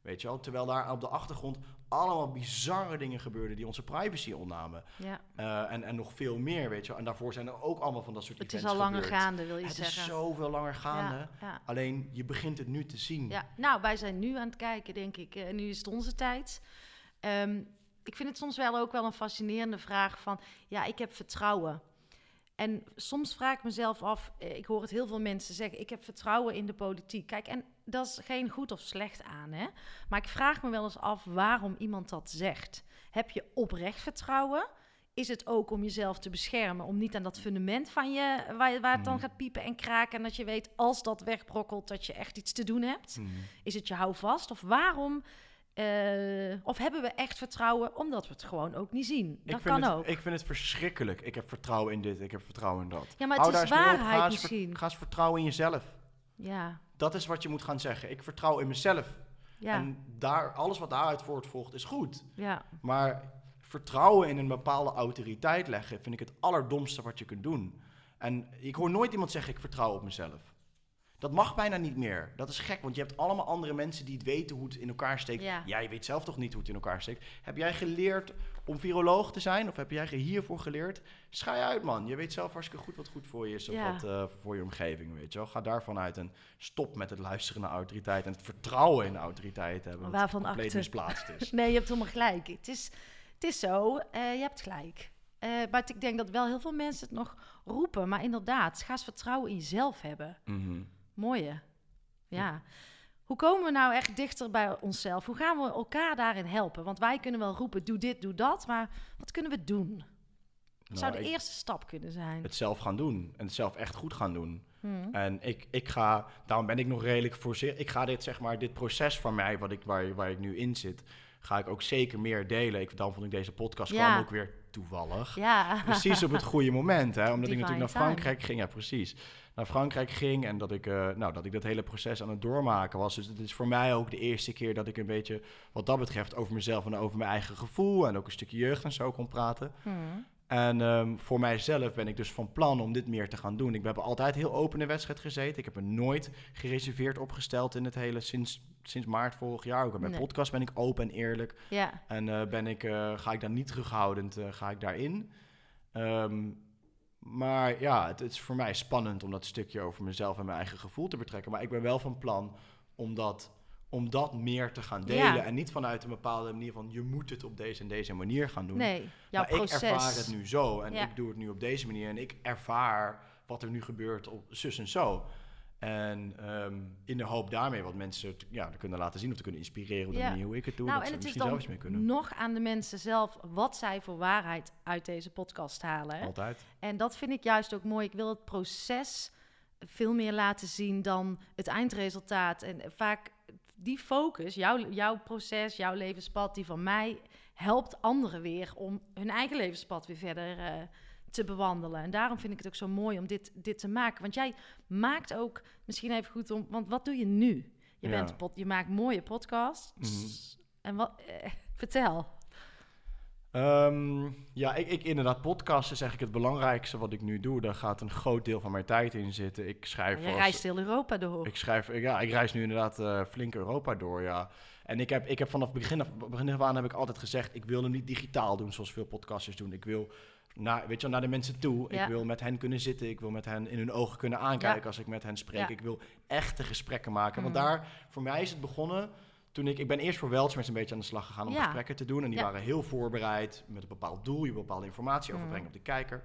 Weet je wel, terwijl daar op de achtergrond allemaal bizarre dingen gebeurden die onze privacy ontnamen. Ja. Eh, en, en nog veel meer, weet je wel. En daarvoor zijn er ook allemaal van dat soort Het is events al langer gebeurd. gaande, wil je Het zeggen. is zoveel langer gaande. Ja, ja. Alleen je begint het nu te zien. Ja, nou, wij zijn nu aan het kijken, denk ik. En nu is het onze tijd. Ehm, ik vind het soms wel ook wel een fascinerende vraag van... Ja, ik heb vertrouwen. En soms vraag ik mezelf af... eh, Ik hoor het heel veel mensen zeggen... Ik heb vertrouwen in de politiek. Kijk, en dat is geen goed of slecht aan, hè. Maar ik vraag me wel eens af waarom iemand dat zegt. Heb je oprecht vertrouwen? Is het ook om jezelf te beschermen? Om niet aan dat fundament van je... Waar, waar het dan Mhm. gaat piepen en kraken... en dat je weet, als dat wegbrokkelt... dat je echt iets te doen hebt? Mhm. Is het je houvast? Of waarom? eh, of hebben we echt vertrouwen omdat we het gewoon ook niet zien? Dat ik vind kan het, ook. Ik vind het verschrikkelijk. Ik heb vertrouwen in dit, ik heb vertrouwen in dat. ja, maar het is op. waarheid Ga eens, ver- misschien. ga eens vertrouwen in jezelf. Ja, Dat is wat je moet gaan zeggen. Ik vertrouw in mezelf. ja, En daar, alles wat daaruit voortvolgt is goed. ja. Maar vertrouwen in een bepaalde autoriteit leggen vind ik het allerdomste wat je kunt doen. En ik hoor nooit iemand zeggen: ik vertrouw op mezelf. Dat mag bijna niet meer. Dat is gek, want je hebt allemaal andere mensen die het weten hoe het in elkaar steekt. Ja. Jij weet zelf toch niet hoe het in elkaar steekt. Heb jij geleerd om viroloog te zijn? Of heb jij hiervoor geleerd? Schij uit, man. Je weet zelf hartstikke goed wat goed voor je is. Of Ja. wat eh, voor je omgeving, weet je wel. Ga daarvan uit en stop met het luisteren naar autoriteit. En het vertrouwen in de autoriteit hebben. Waarvan compleet acte? misplaatst is. *laughs* Nee, je hebt helemaal gelijk. Het is, het is zo, eh, je hebt gelijk. Eh, maar ik denk dat wel heel veel mensen het nog roepen. Maar inderdaad, ga eens vertrouwen in jezelf hebben. Mhm. Mooie. Ja. Hoe komen we nou echt dichter bij onszelf? Hoe gaan we elkaar daarin helpen? Want wij kunnen wel roepen, doe dit, doe dat. Maar wat kunnen we doen? Wat zou de Nou, eerste stap kunnen zijn? het zelf gaan doen. En het zelf echt goed gaan doen. Hmm. En ik, ik ga, daarom ben ik nog redelijk voorzichtig. Ik ga dit, zeg maar, dit proces van mij, wat ik, waar, waar ik nu in zit, ga ik ook zeker meer delen. Ik, daarom vond ik deze podcast Ja. gewoon ook weer toevallig. Ja. Precies op het goede moment, hè? Omdat ik natuurlijk naar time. Frankrijk ging. Ja, precies. Naar Frankrijk ging en dat ik, eh, nou, dat ik dat hele proces aan het doormaken was. Dus het is voor mij ook de eerste keer dat ik een beetje, wat dat betreft, over mezelf en over mijn eigen gevoel en ook een stukje jeugd en zo kon praten. Hmm. En ehm, voor mijzelf ben ik dus van plan om dit meer te gaan doen. Ik heb altijd heel open in de wedstrijd gezeten. Ik heb me nooit gereserveerd opgesteld in het hele sinds, sinds maart vorig jaar. Ook in mijn Nee. podcast ben ik open en eerlijk. Ja, En eh, ben ik, eh, ga ik daar niet terughoudend ga ik daarin. Ehm, maar ja, het, het is voor mij spannend om dat stukje over mezelf en mijn eigen gevoel te betrekken. Maar ik ben wel van plan om dat, om dat meer te gaan delen. Ja. En niet vanuit een bepaalde manier van je moet het op deze en deze manier gaan doen. nee, jouw maar proces. ik ervaar het nu zo en Ja. ik doe het nu op deze manier. En ik ervaar wat er nu gebeurt op zus en zo. En ehm, in de hoop daarmee wat mensen te- ja, te kunnen laten zien of te kunnen inspireren op de Ja. manier hoe ik het doe. Nou, dat en ze het er is misschien zelf iets mee kunnen. nog aan de mensen zelf wat zij voor waarheid uit deze podcast halen. hè? Altijd. En dat vind ik juist ook mooi. Ik wil het proces veel meer laten zien dan het eindresultaat. En vaak die focus, jouw, jouw proces, jouw levenspad, die van mij, helpt anderen weer om hun eigen levenspad weer verder eh, te bewandelen. En daarom vind ik het ook zo mooi om dit, dit te maken. Want jij maakt ook, misschien even goed om, want wat doe je nu? Je, Ja. bent pod, je maakt mooie podcasts. Mhm. En wat, eh, vertel. Ehm, ja, ik, ik inderdaad, podcasten is eigenlijk het belangrijkste wat ik nu doe. Daar gaat een groot deel van mijn tijd in zitten. Ik schrijf Je als- reist heel Europa door. Ik schrijf, ja, ik reis nu inderdaad eh, flink Europa door, ja. En ik heb, ik heb vanaf begin af, begin af aan heb ik altijd gezegd, ik wil hem niet digitaal doen zoals veel podcasters doen. Ik wil naar, weet je, naar de mensen toe. Ja. Ik wil met hen kunnen zitten. Ik wil met hen in hun ogen kunnen aankijken Ja. als ik met hen spreek. Ja. Ik wil echte gesprekken maken. Want Mhm. daar, voor mij is het begonnen toen ik, ik ben eerst voor Weltschmerz een beetje aan de slag gegaan om gesprekken te doen. En die waren heel voorbereid met een bepaald doel. Je wil bepaalde informatie Mhm. overbrengen op de kijker.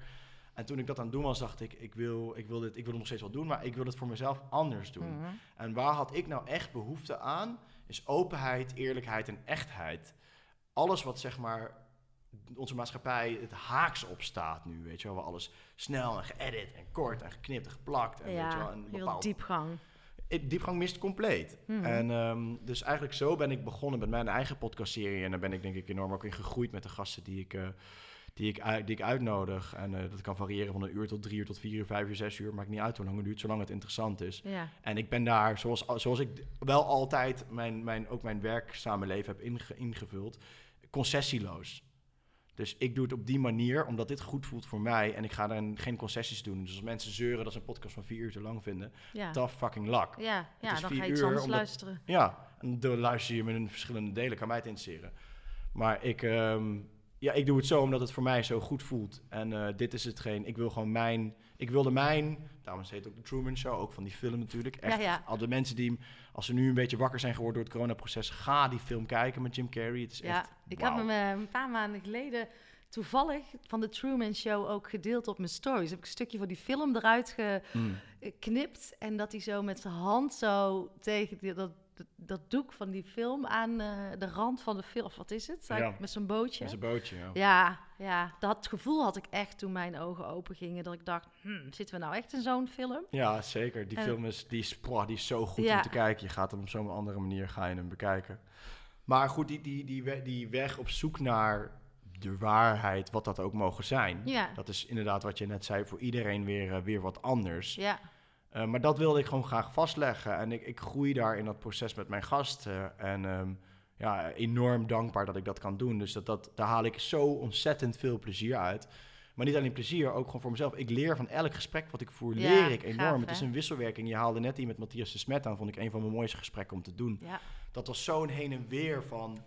En toen ik dat aan het doen was, dacht ik, ik wil, ik, wil dit, ik wil het nog steeds wel doen, maar ik wil het voor mezelf anders doen. Mhm. En waar had ik nou echt behoefte aan, is openheid, eerlijkheid en echtheid. Alles wat zeg maar onze maatschappij het haaks op staat nu, weet je wel, waar alles snel en geëdit en kort en geknipt en geplakt en weet je wel, Ja, een heel bepaald diepgang. het diepgang mist compleet. Mhm. En ehm, dus eigenlijk zo ben ik begonnen met mijn eigen podcastserie. En daar ben ik denk ik enorm ook in gegroeid met de gasten die ik, eh, die ik, die ik uitnodig. En eh, dat kan variëren van een uur tot drie uur tot vier uur, vijf uur, zes uur. Maakt niet uit hoe lang het duurt, zolang het interessant is. Ja. En ik ben daar, zoals, zoals ik wel altijd mijn, mijn, ook mijn werkzame leven heb inge- ingevuld, concessieloos. Dus ik doe het op die manier, omdat dit goed voelt voor mij. En ik ga daar geen concessies doen. Dus als mensen zeuren dat ze een podcast van vier uur te lang vinden, Ja. tough fucking luck. Ja, ja dan ga je iets anders omdat- luisteren. Ja, en dan luister je me in verschillende delen, kan mij het interesseren. Maar ik, ehm, ja, ik doe het zo omdat het voor mij zo goed voelt. En eh, dit is hetgeen, ik wil gewoon mijn, ik wilde mijn, daarom heet het ook de Truman Show, ook van die film natuurlijk. Echt, Ja, ja. al de mensen die, als ze nu een beetje wakker zijn geworden door het coronaproces, ga die film kijken met Jim Carrey. Het is Ja, echt, ik heb hem eh, een paar maanden geleden toevallig van de Truman Show ook gedeeld op mijn stories. Heb ik een stukje van die film eruit Mm. geknipt en dat hij zo met zijn hand zo tegen die, dat, dat, doek van die film aan eh, de rand van de film, of wat is het? Ja. Met zo'n bootje. Met zijn bootje, ja. Ja, ja, dat gevoel had ik echt toen mijn ogen open gingen. Dat ik dacht, hmm, zitten we nou echt in zo'n film? Ja, zeker. Die En- film is, die is, die is zo goed Ja. om te kijken. Je gaat hem op zo'n andere manier ga je hem bekijken. Maar goed, die, die, die, die weg op zoek naar de waarheid, wat dat ook mogen zijn. Ja, Dat is inderdaad wat je net zei, voor iedereen weer, eh, weer wat anders. ja, Eh, maar dat wilde ik gewoon graag vastleggen. En ik, ik groei daar in dat proces met mijn gasten. En ehm, ja, enorm dankbaar dat ik dat kan doen. Dus dat, dat, daar haal ik zo ontzettend veel plezier uit. Maar niet alleen plezier, ook gewoon voor mezelf. Ik leer van elk gesprek wat ik voer, Ja, leer ik gaaf, enorm. het is een wisselwerking. Je haalde net die met Matthias de Smet aan, vond ik een van mijn mooiste gesprekken om te doen. ja. Dat was zo'n heen en weer van,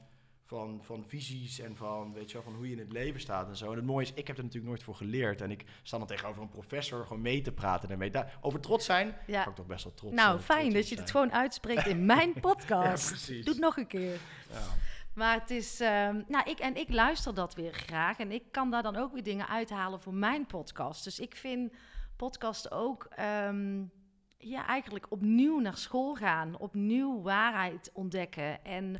van, van visies en van, weet je wel, van hoe je in het leven staat en zo. En het mooie is, ik heb er natuurlijk nooit voor geleerd. En ik sta dan tegenover een professor gewoon mee te praten daarmee. Daar, over trots zijn, ja. kan ik toch best wel trots Nou, eh, fijn dat je het gewoon uitspreekt in mijn *laughs* Ja, podcast. precies. Doe het nog een keer. Ja. Maar het is, ehm, nou, ik en ik luister dat weer graag. En ik kan daar dan ook weer dingen uithalen voor mijn podcast. Dus ik vind podcast ook, ehm, ja, eigenlijk opnieuw naar school gaan. Opnieuw waarheid ontdekken. En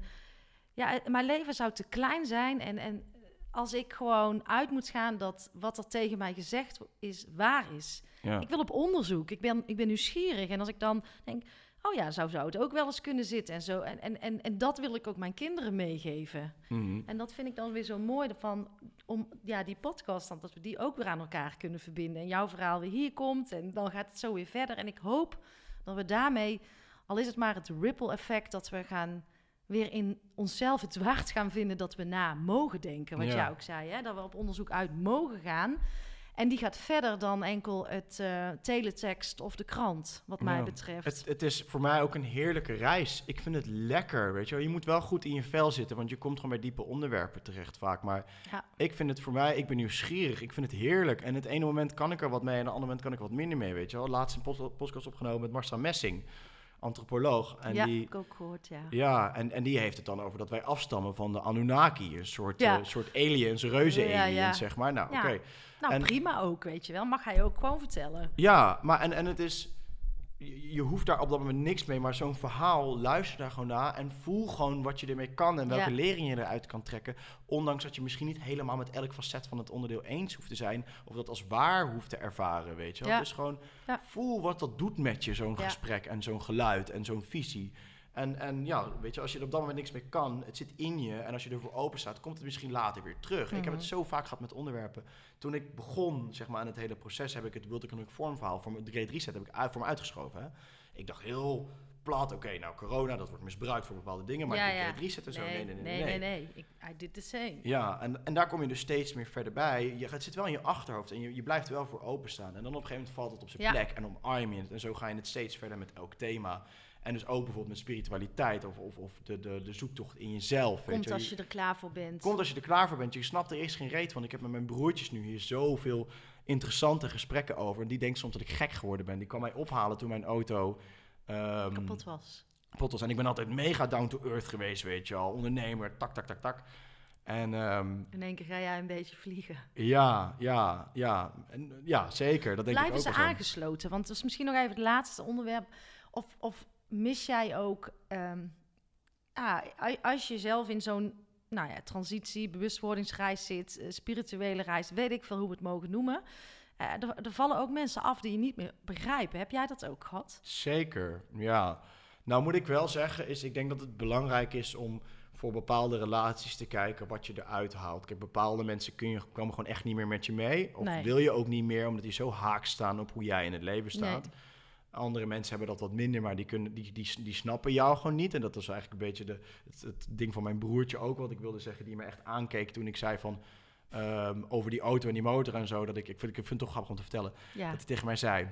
ja, het- mijn leven zou te klein zijn. En, en als ik gewoon uit moet gaan dat wat er tegen mij gezegd is waar is. Ja. Ik wil op onderzoek. Ik ben, ik ben nieuwsgierig. En als ik dan denk, oh ja, zo zou het ook wel eens kunnen zitten en zo. En, en, en, en dat wil ik ook mijn kinderen meegeven. Mhm. En dat vind ik dan weer zo mooi van, om ja, die podcast, dan, dat we die ook weer aan elkaar kunnen verbinden. En jouw verhaal weer hier komt en dan gaat het zo weer verder. En ik hoop dat we daarmee, al is het maar het ripple effect, dat we gaan weer in onszelf het waard gaan vinden dat we na mogen denken. Wat Ja. jij ook zei, hè? dat we op onderzoek uit mogen gaan. En die gaat verder dan enkel het eh, teletext of de krant, wat mij Ja. betreft. Het, het is voor mij ook een heerlijke reis. Ik vind het lekker, weet je wel. Je moet wel goed in je vel zitten, want je komt gewoon bij diepe onderwerpen terecht vaak. Maar Ja. ik vind het voor mij, ik ben nieuwsgierig. Ik vind het heerlijk. En het ene moment kan ik er wat mee en het andere moment kan ik er wat minder mee, weet je wel. Laatst een pod- podcast opgenomen met Marcel Messing, antropoloog. En ja, die, heb ik ook gehoord, ja. ja, en, en die heeft het dan over dat wij afstammen van de Anunnaki. Een soort, Ja. eh, soort aliens, Ja, ja. zeg maar. Nou, oké. Nou, En- prima ook, weet je wel. Mag hij ook gewoon vertellen. Ja, maar en, en het is. Je, je hoeft daar op dat moment niks mee, maar zo'n verhaal, luister daar gewoon naar en voel gewoon wat je ermee kan en welke Ja. lering je eruit kan trekken. Ondanks dat je misschien niet helemaal met elk facet van het onderdeel eens hoeft te zijn, of dat als waar hoeft te ervaren, weet je wel. Ja. Dus gewoon voel wat dat doet met je, zo'n gesprek en zo'n geluid en zo'n visie. En, en ja, weet je, als je er op dat moment niks mee kan, het zit in je en als je ervoor open staat, komt het misschien later weer terug. Ik heb Mhm. het zo vaak gehad met onderwerpen toen ik begon zeg maar, aan het hele proces, heb ik het World Economic Forum verhaal voor mijn Great Reset heb ik uit, voor me uitgeschoven. Hè. Ik dacht heel plat, oké, nou corona, dat wordt misbruikt voor bepaalde dingen, maar Ja, de ja. Great Reset en zo, nee, nee, nee, nee. nee, nee. Ik, I did the same. Ja, en, en daar kom je dus steeds meer verder bij. Je, het zit wel in je achterhoofd en je, je blijft er wel voor openstaan. En dan op een gegeven moment valt het op zijn Ja. plek en omarm je het. En zo ga je het steeds verder met elk thema. En dus ook bijvoorbeeld met spiritualiteit of, of, of de, de, de zoektocht in jezelf. weet Komt als je er klaar voor bent. Komt als je er klaar voor bent. Je snapt er eerst geen reet van. Ik heb met mijn broertjes nu hier zoveel interessante gesprekken over. En die denkt soms dat ik gek geworden ben. Die kwam mij ophalen toen mijn auto ehm, kapot was. kapot was. En ik ben altijd mega down to earth geweest, weet je al. Ondernemer, tak, tak, tak, tak. En ehm, In één keer ga jij een beetje vliegen. ja, ja, ja. En, ja, zeker. Dat denk Blijven ik ze ook zo. aangesloten? Want dat is misschien nog even het laatste onderwerp. Of, of mis jij ook... ah, als je zelf in zo'n nou ja, transitie, bewustwordingsreis zit... eh, spirituele reis, weet ik veel hoe we het mogen noemen... eh, er, er vallen ook mensen af die je niet meer begrijpen. Heb jij dat ook gehad? Zeker, ja. Nou moet ik wel zeggen, is ik denk dat het belangrijk is om voor bepaalde relaties te kijken wat je eruit haalt. Kijk, bepaalde mensen kun je, komen gewoon echt niet meer met je mee. Of Nee. wil je ook niet meer, omdat die zo haak staan op hoe jij in het leven staat. Andere mensen hebben dat wat minder, maar die, kunnen, die, die, die snappen jou gewoon niet. En dat was eigenlijk een beetje de, het, het ding van mijn broertje ook, wat ik wilde zeggen, die me echt aankeek toen ik zei van... ehm, over die auto en die motor en zo, dat ik, ik, vind, ik vind het toch grappig om te vertellen Ja, dat hij tegen mij zei.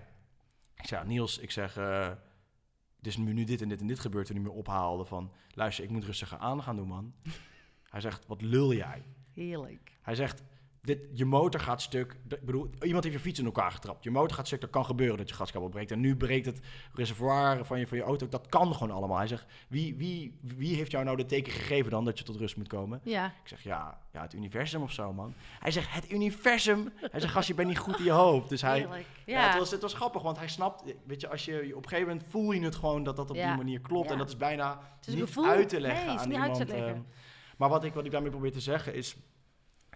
Ik zei, Niels, ik zeg, het is nu dit en dit en dit gebeurd toen hij me ophaalde van, luister, ik moet rustiger aan gaan doen, man. *laughs* hij zegt, wat lul jij? heerlijk. Hij zegt, dit, je motor gaat stuk. Ik bedoel, iemand heeft je fiets in elkaar getrapt. Je motor gaat stuk, dat kan gebeuren dat je gaskabel breekt. En nu breekt het reservoir van je, van je auto. Dat kan gewoon allemaal. Hij zegt, wie, wie, wie heeft jou nou de teken gegeven dan dat je tot rust moet komen? Ja, Ik zeg, ja, ja, het universum of zo, man. Hij zegt, het universum? Hij zegt, gast, je bent niet goed in je hoofd. Dus hij, heerlijk. ja. Ja, het, was, het was grappig, want hij snapt, weet je, als je op een gegeven moment voel je het gewoon dat dat op Ja. die manier klopt. Ja. En dat is bijna Het is een niet uit te leggen Nee, aan niet uit iemand. te leggen. ehm. maar wat ik, wat ik daarmee probeer te zeggen is,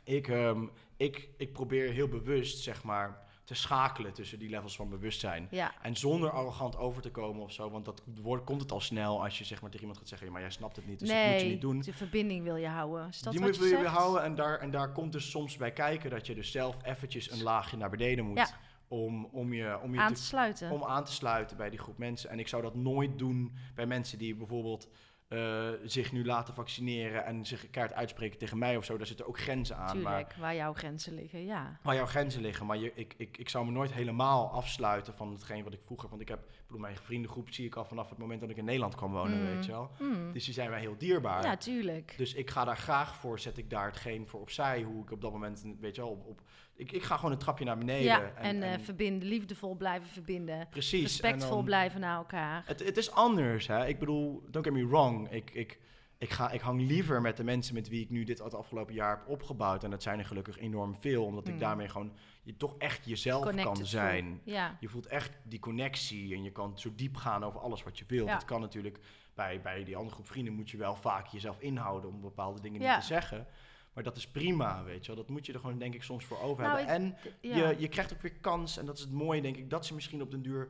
ik, ehm, ik, ik probeer heel bewust, zeg maar, te schakelen tussen die levels van bewustzijn. ja. En zonder arrogant over te komen of zo, want dat wordt, komt het al snel als je zeg maar tegen iemand gaat zeggen, ja, maar jij snapt het niet, dus dat moet je niet doen. de verbinding wil je houden. Is dat Die moet je je weer zegt? houden en daar, en daar komt dus soms bij kijken dat je dus zelf eventjes een laagje naar beneden moet Ja. om, om je, om je Aan te te sluiten. om aan te sluiten bij die groep mensen. En ik zou dat nooit doen bij mensen die bijvoorbeeld eh, zich nu laten vaccineren en zich keihard uitspreken tegen mij of zo. Daar zitten ook grenzen aan. Maar Tuurlijk, waar jouw grenzen liggen, ja. waar jouw grenzen liggen. Maar je, ik, ik, ik zou me nooit helemaal afsluiten van hetgeen wat ik vroeger... Want ik heb, bedoel, mijn vriendengroep zie ik al vanaf het moment dat ik in Nederland kwam wonen, Mm. weet je wel. Mm. Dus die zijn mij heel dierbaar. Ja, tuurlijk. Dus ik ga daar graag voor, zet ik daar hetgeen voor opzij, hoe ik op dat moment, weet je wel, op, op ik, ik ga gewoon een trapje naar beneden. ja, en, eh, verbinden, liefdevol blijven verbinden. precies. en Respectvol dan- blijven naar elkaar. Het, het is anders, hè. Ik bedoel, don't get me wrong. Ik, ik, ik, ga, ik hang liever met de mensen met wie ik nu dit het afgelopen jaar heb opgebouwd. En dat zijn er gelukkig enorm veel, omdat ik Mm. daarmee gewoon je toch echt jezelf kan zijn. Ja, Je voelt echt die connectie en je kan zo diep gaan over alles wat je wilt. Ja. Dat kan natuurlijk bij, bij die andere groep vrienden moet je wel vaak jezelf inhouden om bepaalde dingen Ja. niet te zeggen. Maar dat is prima, weet je wel. Dat moet je er gewoon, denk ik, soms voor over Nou, hebben. ik- En je, je krijgt ook weer kans, en dat is het mooie, denk ik, dat ze misschien op den duur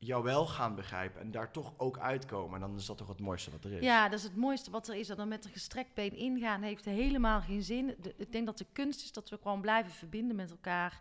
jou wel gaan begrijpen en daar toch ook uitkomen. En dan is dat toch het mooiste wat er is. Ja, dat is het mooiste wat er is. En dan met een gestrekt been ingaan heeft helemaal geen zin. De- ik denk dat de kunst is dat we gewoon blijven verbinden met elkaar.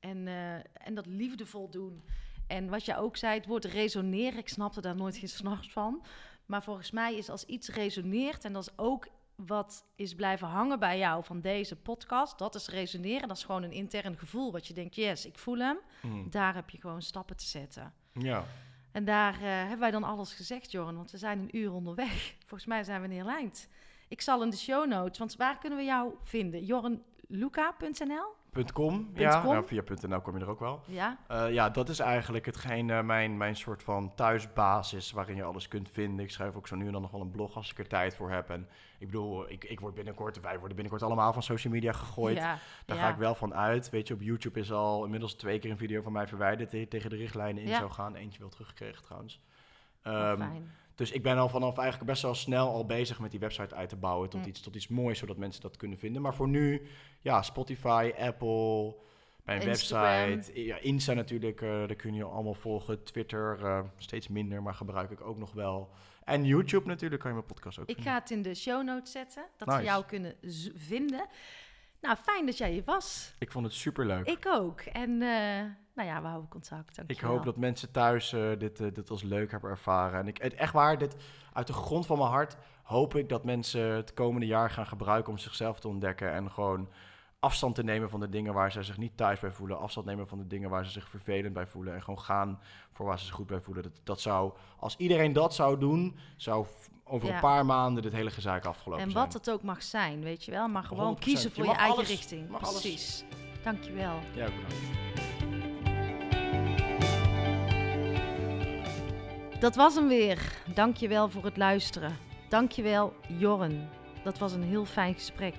En, eh, en dat liefdevol doen. En wat je ook zei, het woord resoneren. Ik snapte daar nooit geen s'nachts van. Maar volgens mij is als iets resoneert... en dat is ook wat is blijven hangen bij jou van deze podcast... dat is resoneren. Dat is gewoon een intern gevoel wat je denkt... yes, ik voel hem. Mm. Daar heb je gewoon stappen te zetten. Ja. En daar eh, hebben wij dan alles gezegd, Joran, want we zijn een uur onderweg. Volgens mij zijn we eind. Ik zal in de show notes, want waar kunnen we jou vinden? jorenluca.nl? .com, ja. com? Nou, via .nl kom je er ook wel. Ja, Eh, ja, dat is eigenlijk hetgeen eh, mijn, mijn soort van thuisbasis waarin je alles kunt vinden. Ik schrijf ook zo nu en dan nog wel een blog als ik er tijd voor heb. En ik bedoel, ik, ik word binnenkort, wij worden binnenkort allemaal van social media gegooid. ja, Daar ja. ga ik wel van uit. Weet je, op YouTube is al inmiddels twee keer een video van mij verwijderd die tegen de richtlijnen in zou gaan. Eentje wel teruggekregen trouwens. Oh, Ehm, fijn. Dus ik ben al vanaf eigenlijk best wel snel al bezig met die website uit te bouwen tot, Mm. iets, tot iets moois, zodat mensen dat kunnen vinden. Maar voor nu, ja, Spotify, Apple, mijn Instagram. website, ja, Insta natuurlijk, eh daar kun je allemaal volgen. Twitter, eh, steeds minder, maar gebruik ik ook nog wel. En YouTube natuurlijk, kan je mijn podcast ook Ik vinden. ga het in de show notes zetten, dat Nice. ze jou kunnen vinden. Nou, fijn dat jij hier was. Ik vond het superleuk. Ik ook. En eh, nou ja, we houden contact. Ik hoop dat mensen thuis eh, dit, eh, dit als leuk hebben ervaren. En ik, echt waar, dit, uit de grond van mijn hart hoop ik dat mensen het komende jaar gaan gebruiken om zichzelf te ontdekken. En gewoon afstand te nemen van de dingen waar ze zich niet thuis bij voelen. Afstand nemen van de dingen waar ze zich vervelend bij voelen. En gewoon gaan voor waar ze zich goed bij voelen. Dat, dat zou, als iedereen dat zou doen, zou over Ja. een paar maanden dit hele gezeik afgelopen En zijn. wat het ook mag zijn, weet je wel. Maar gewoon 100%. kiezen voor Je eigen alles. richting. Mag alles. Precies. Dankjewel. Ja, bedankt. Dat was hem weer. Dankjewel voor het luisteren. Dankjewel, Jorren. Dat was een heel fijn gesprek.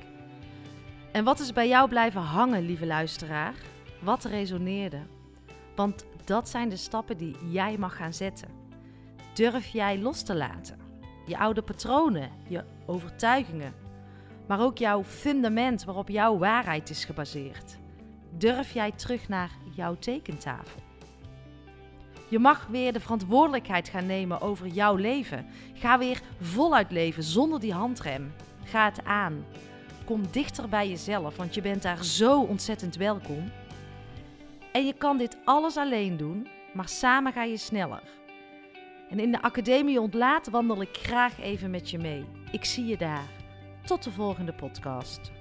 En wat is bij jou blijven hangen, lieve luisteraar? Wat resoneerde? Want dat zijn de stappen die jij mag gaan zetten. Durf jij los te laten? Je oude patronen, je overtuigingen, maar ook jouw fundament waarop jouw waarheid is gebaseerd. Durf jij terug naar jouw tekentafel? Je mag weer de verantwoordelijkheid gaan nemen over jouw leven. Ga weer voluit leven zonder die handrem. Ga het aan. Kom dichter bij jezelf, want je bent daar zo ontzettend welkom. En je kan dit alles alleen doen, maar samen ga je sneller. En in de Academie Ontlaat wandel ik graag even met je mee. Ik zie je daar. Tot de volgende podcast.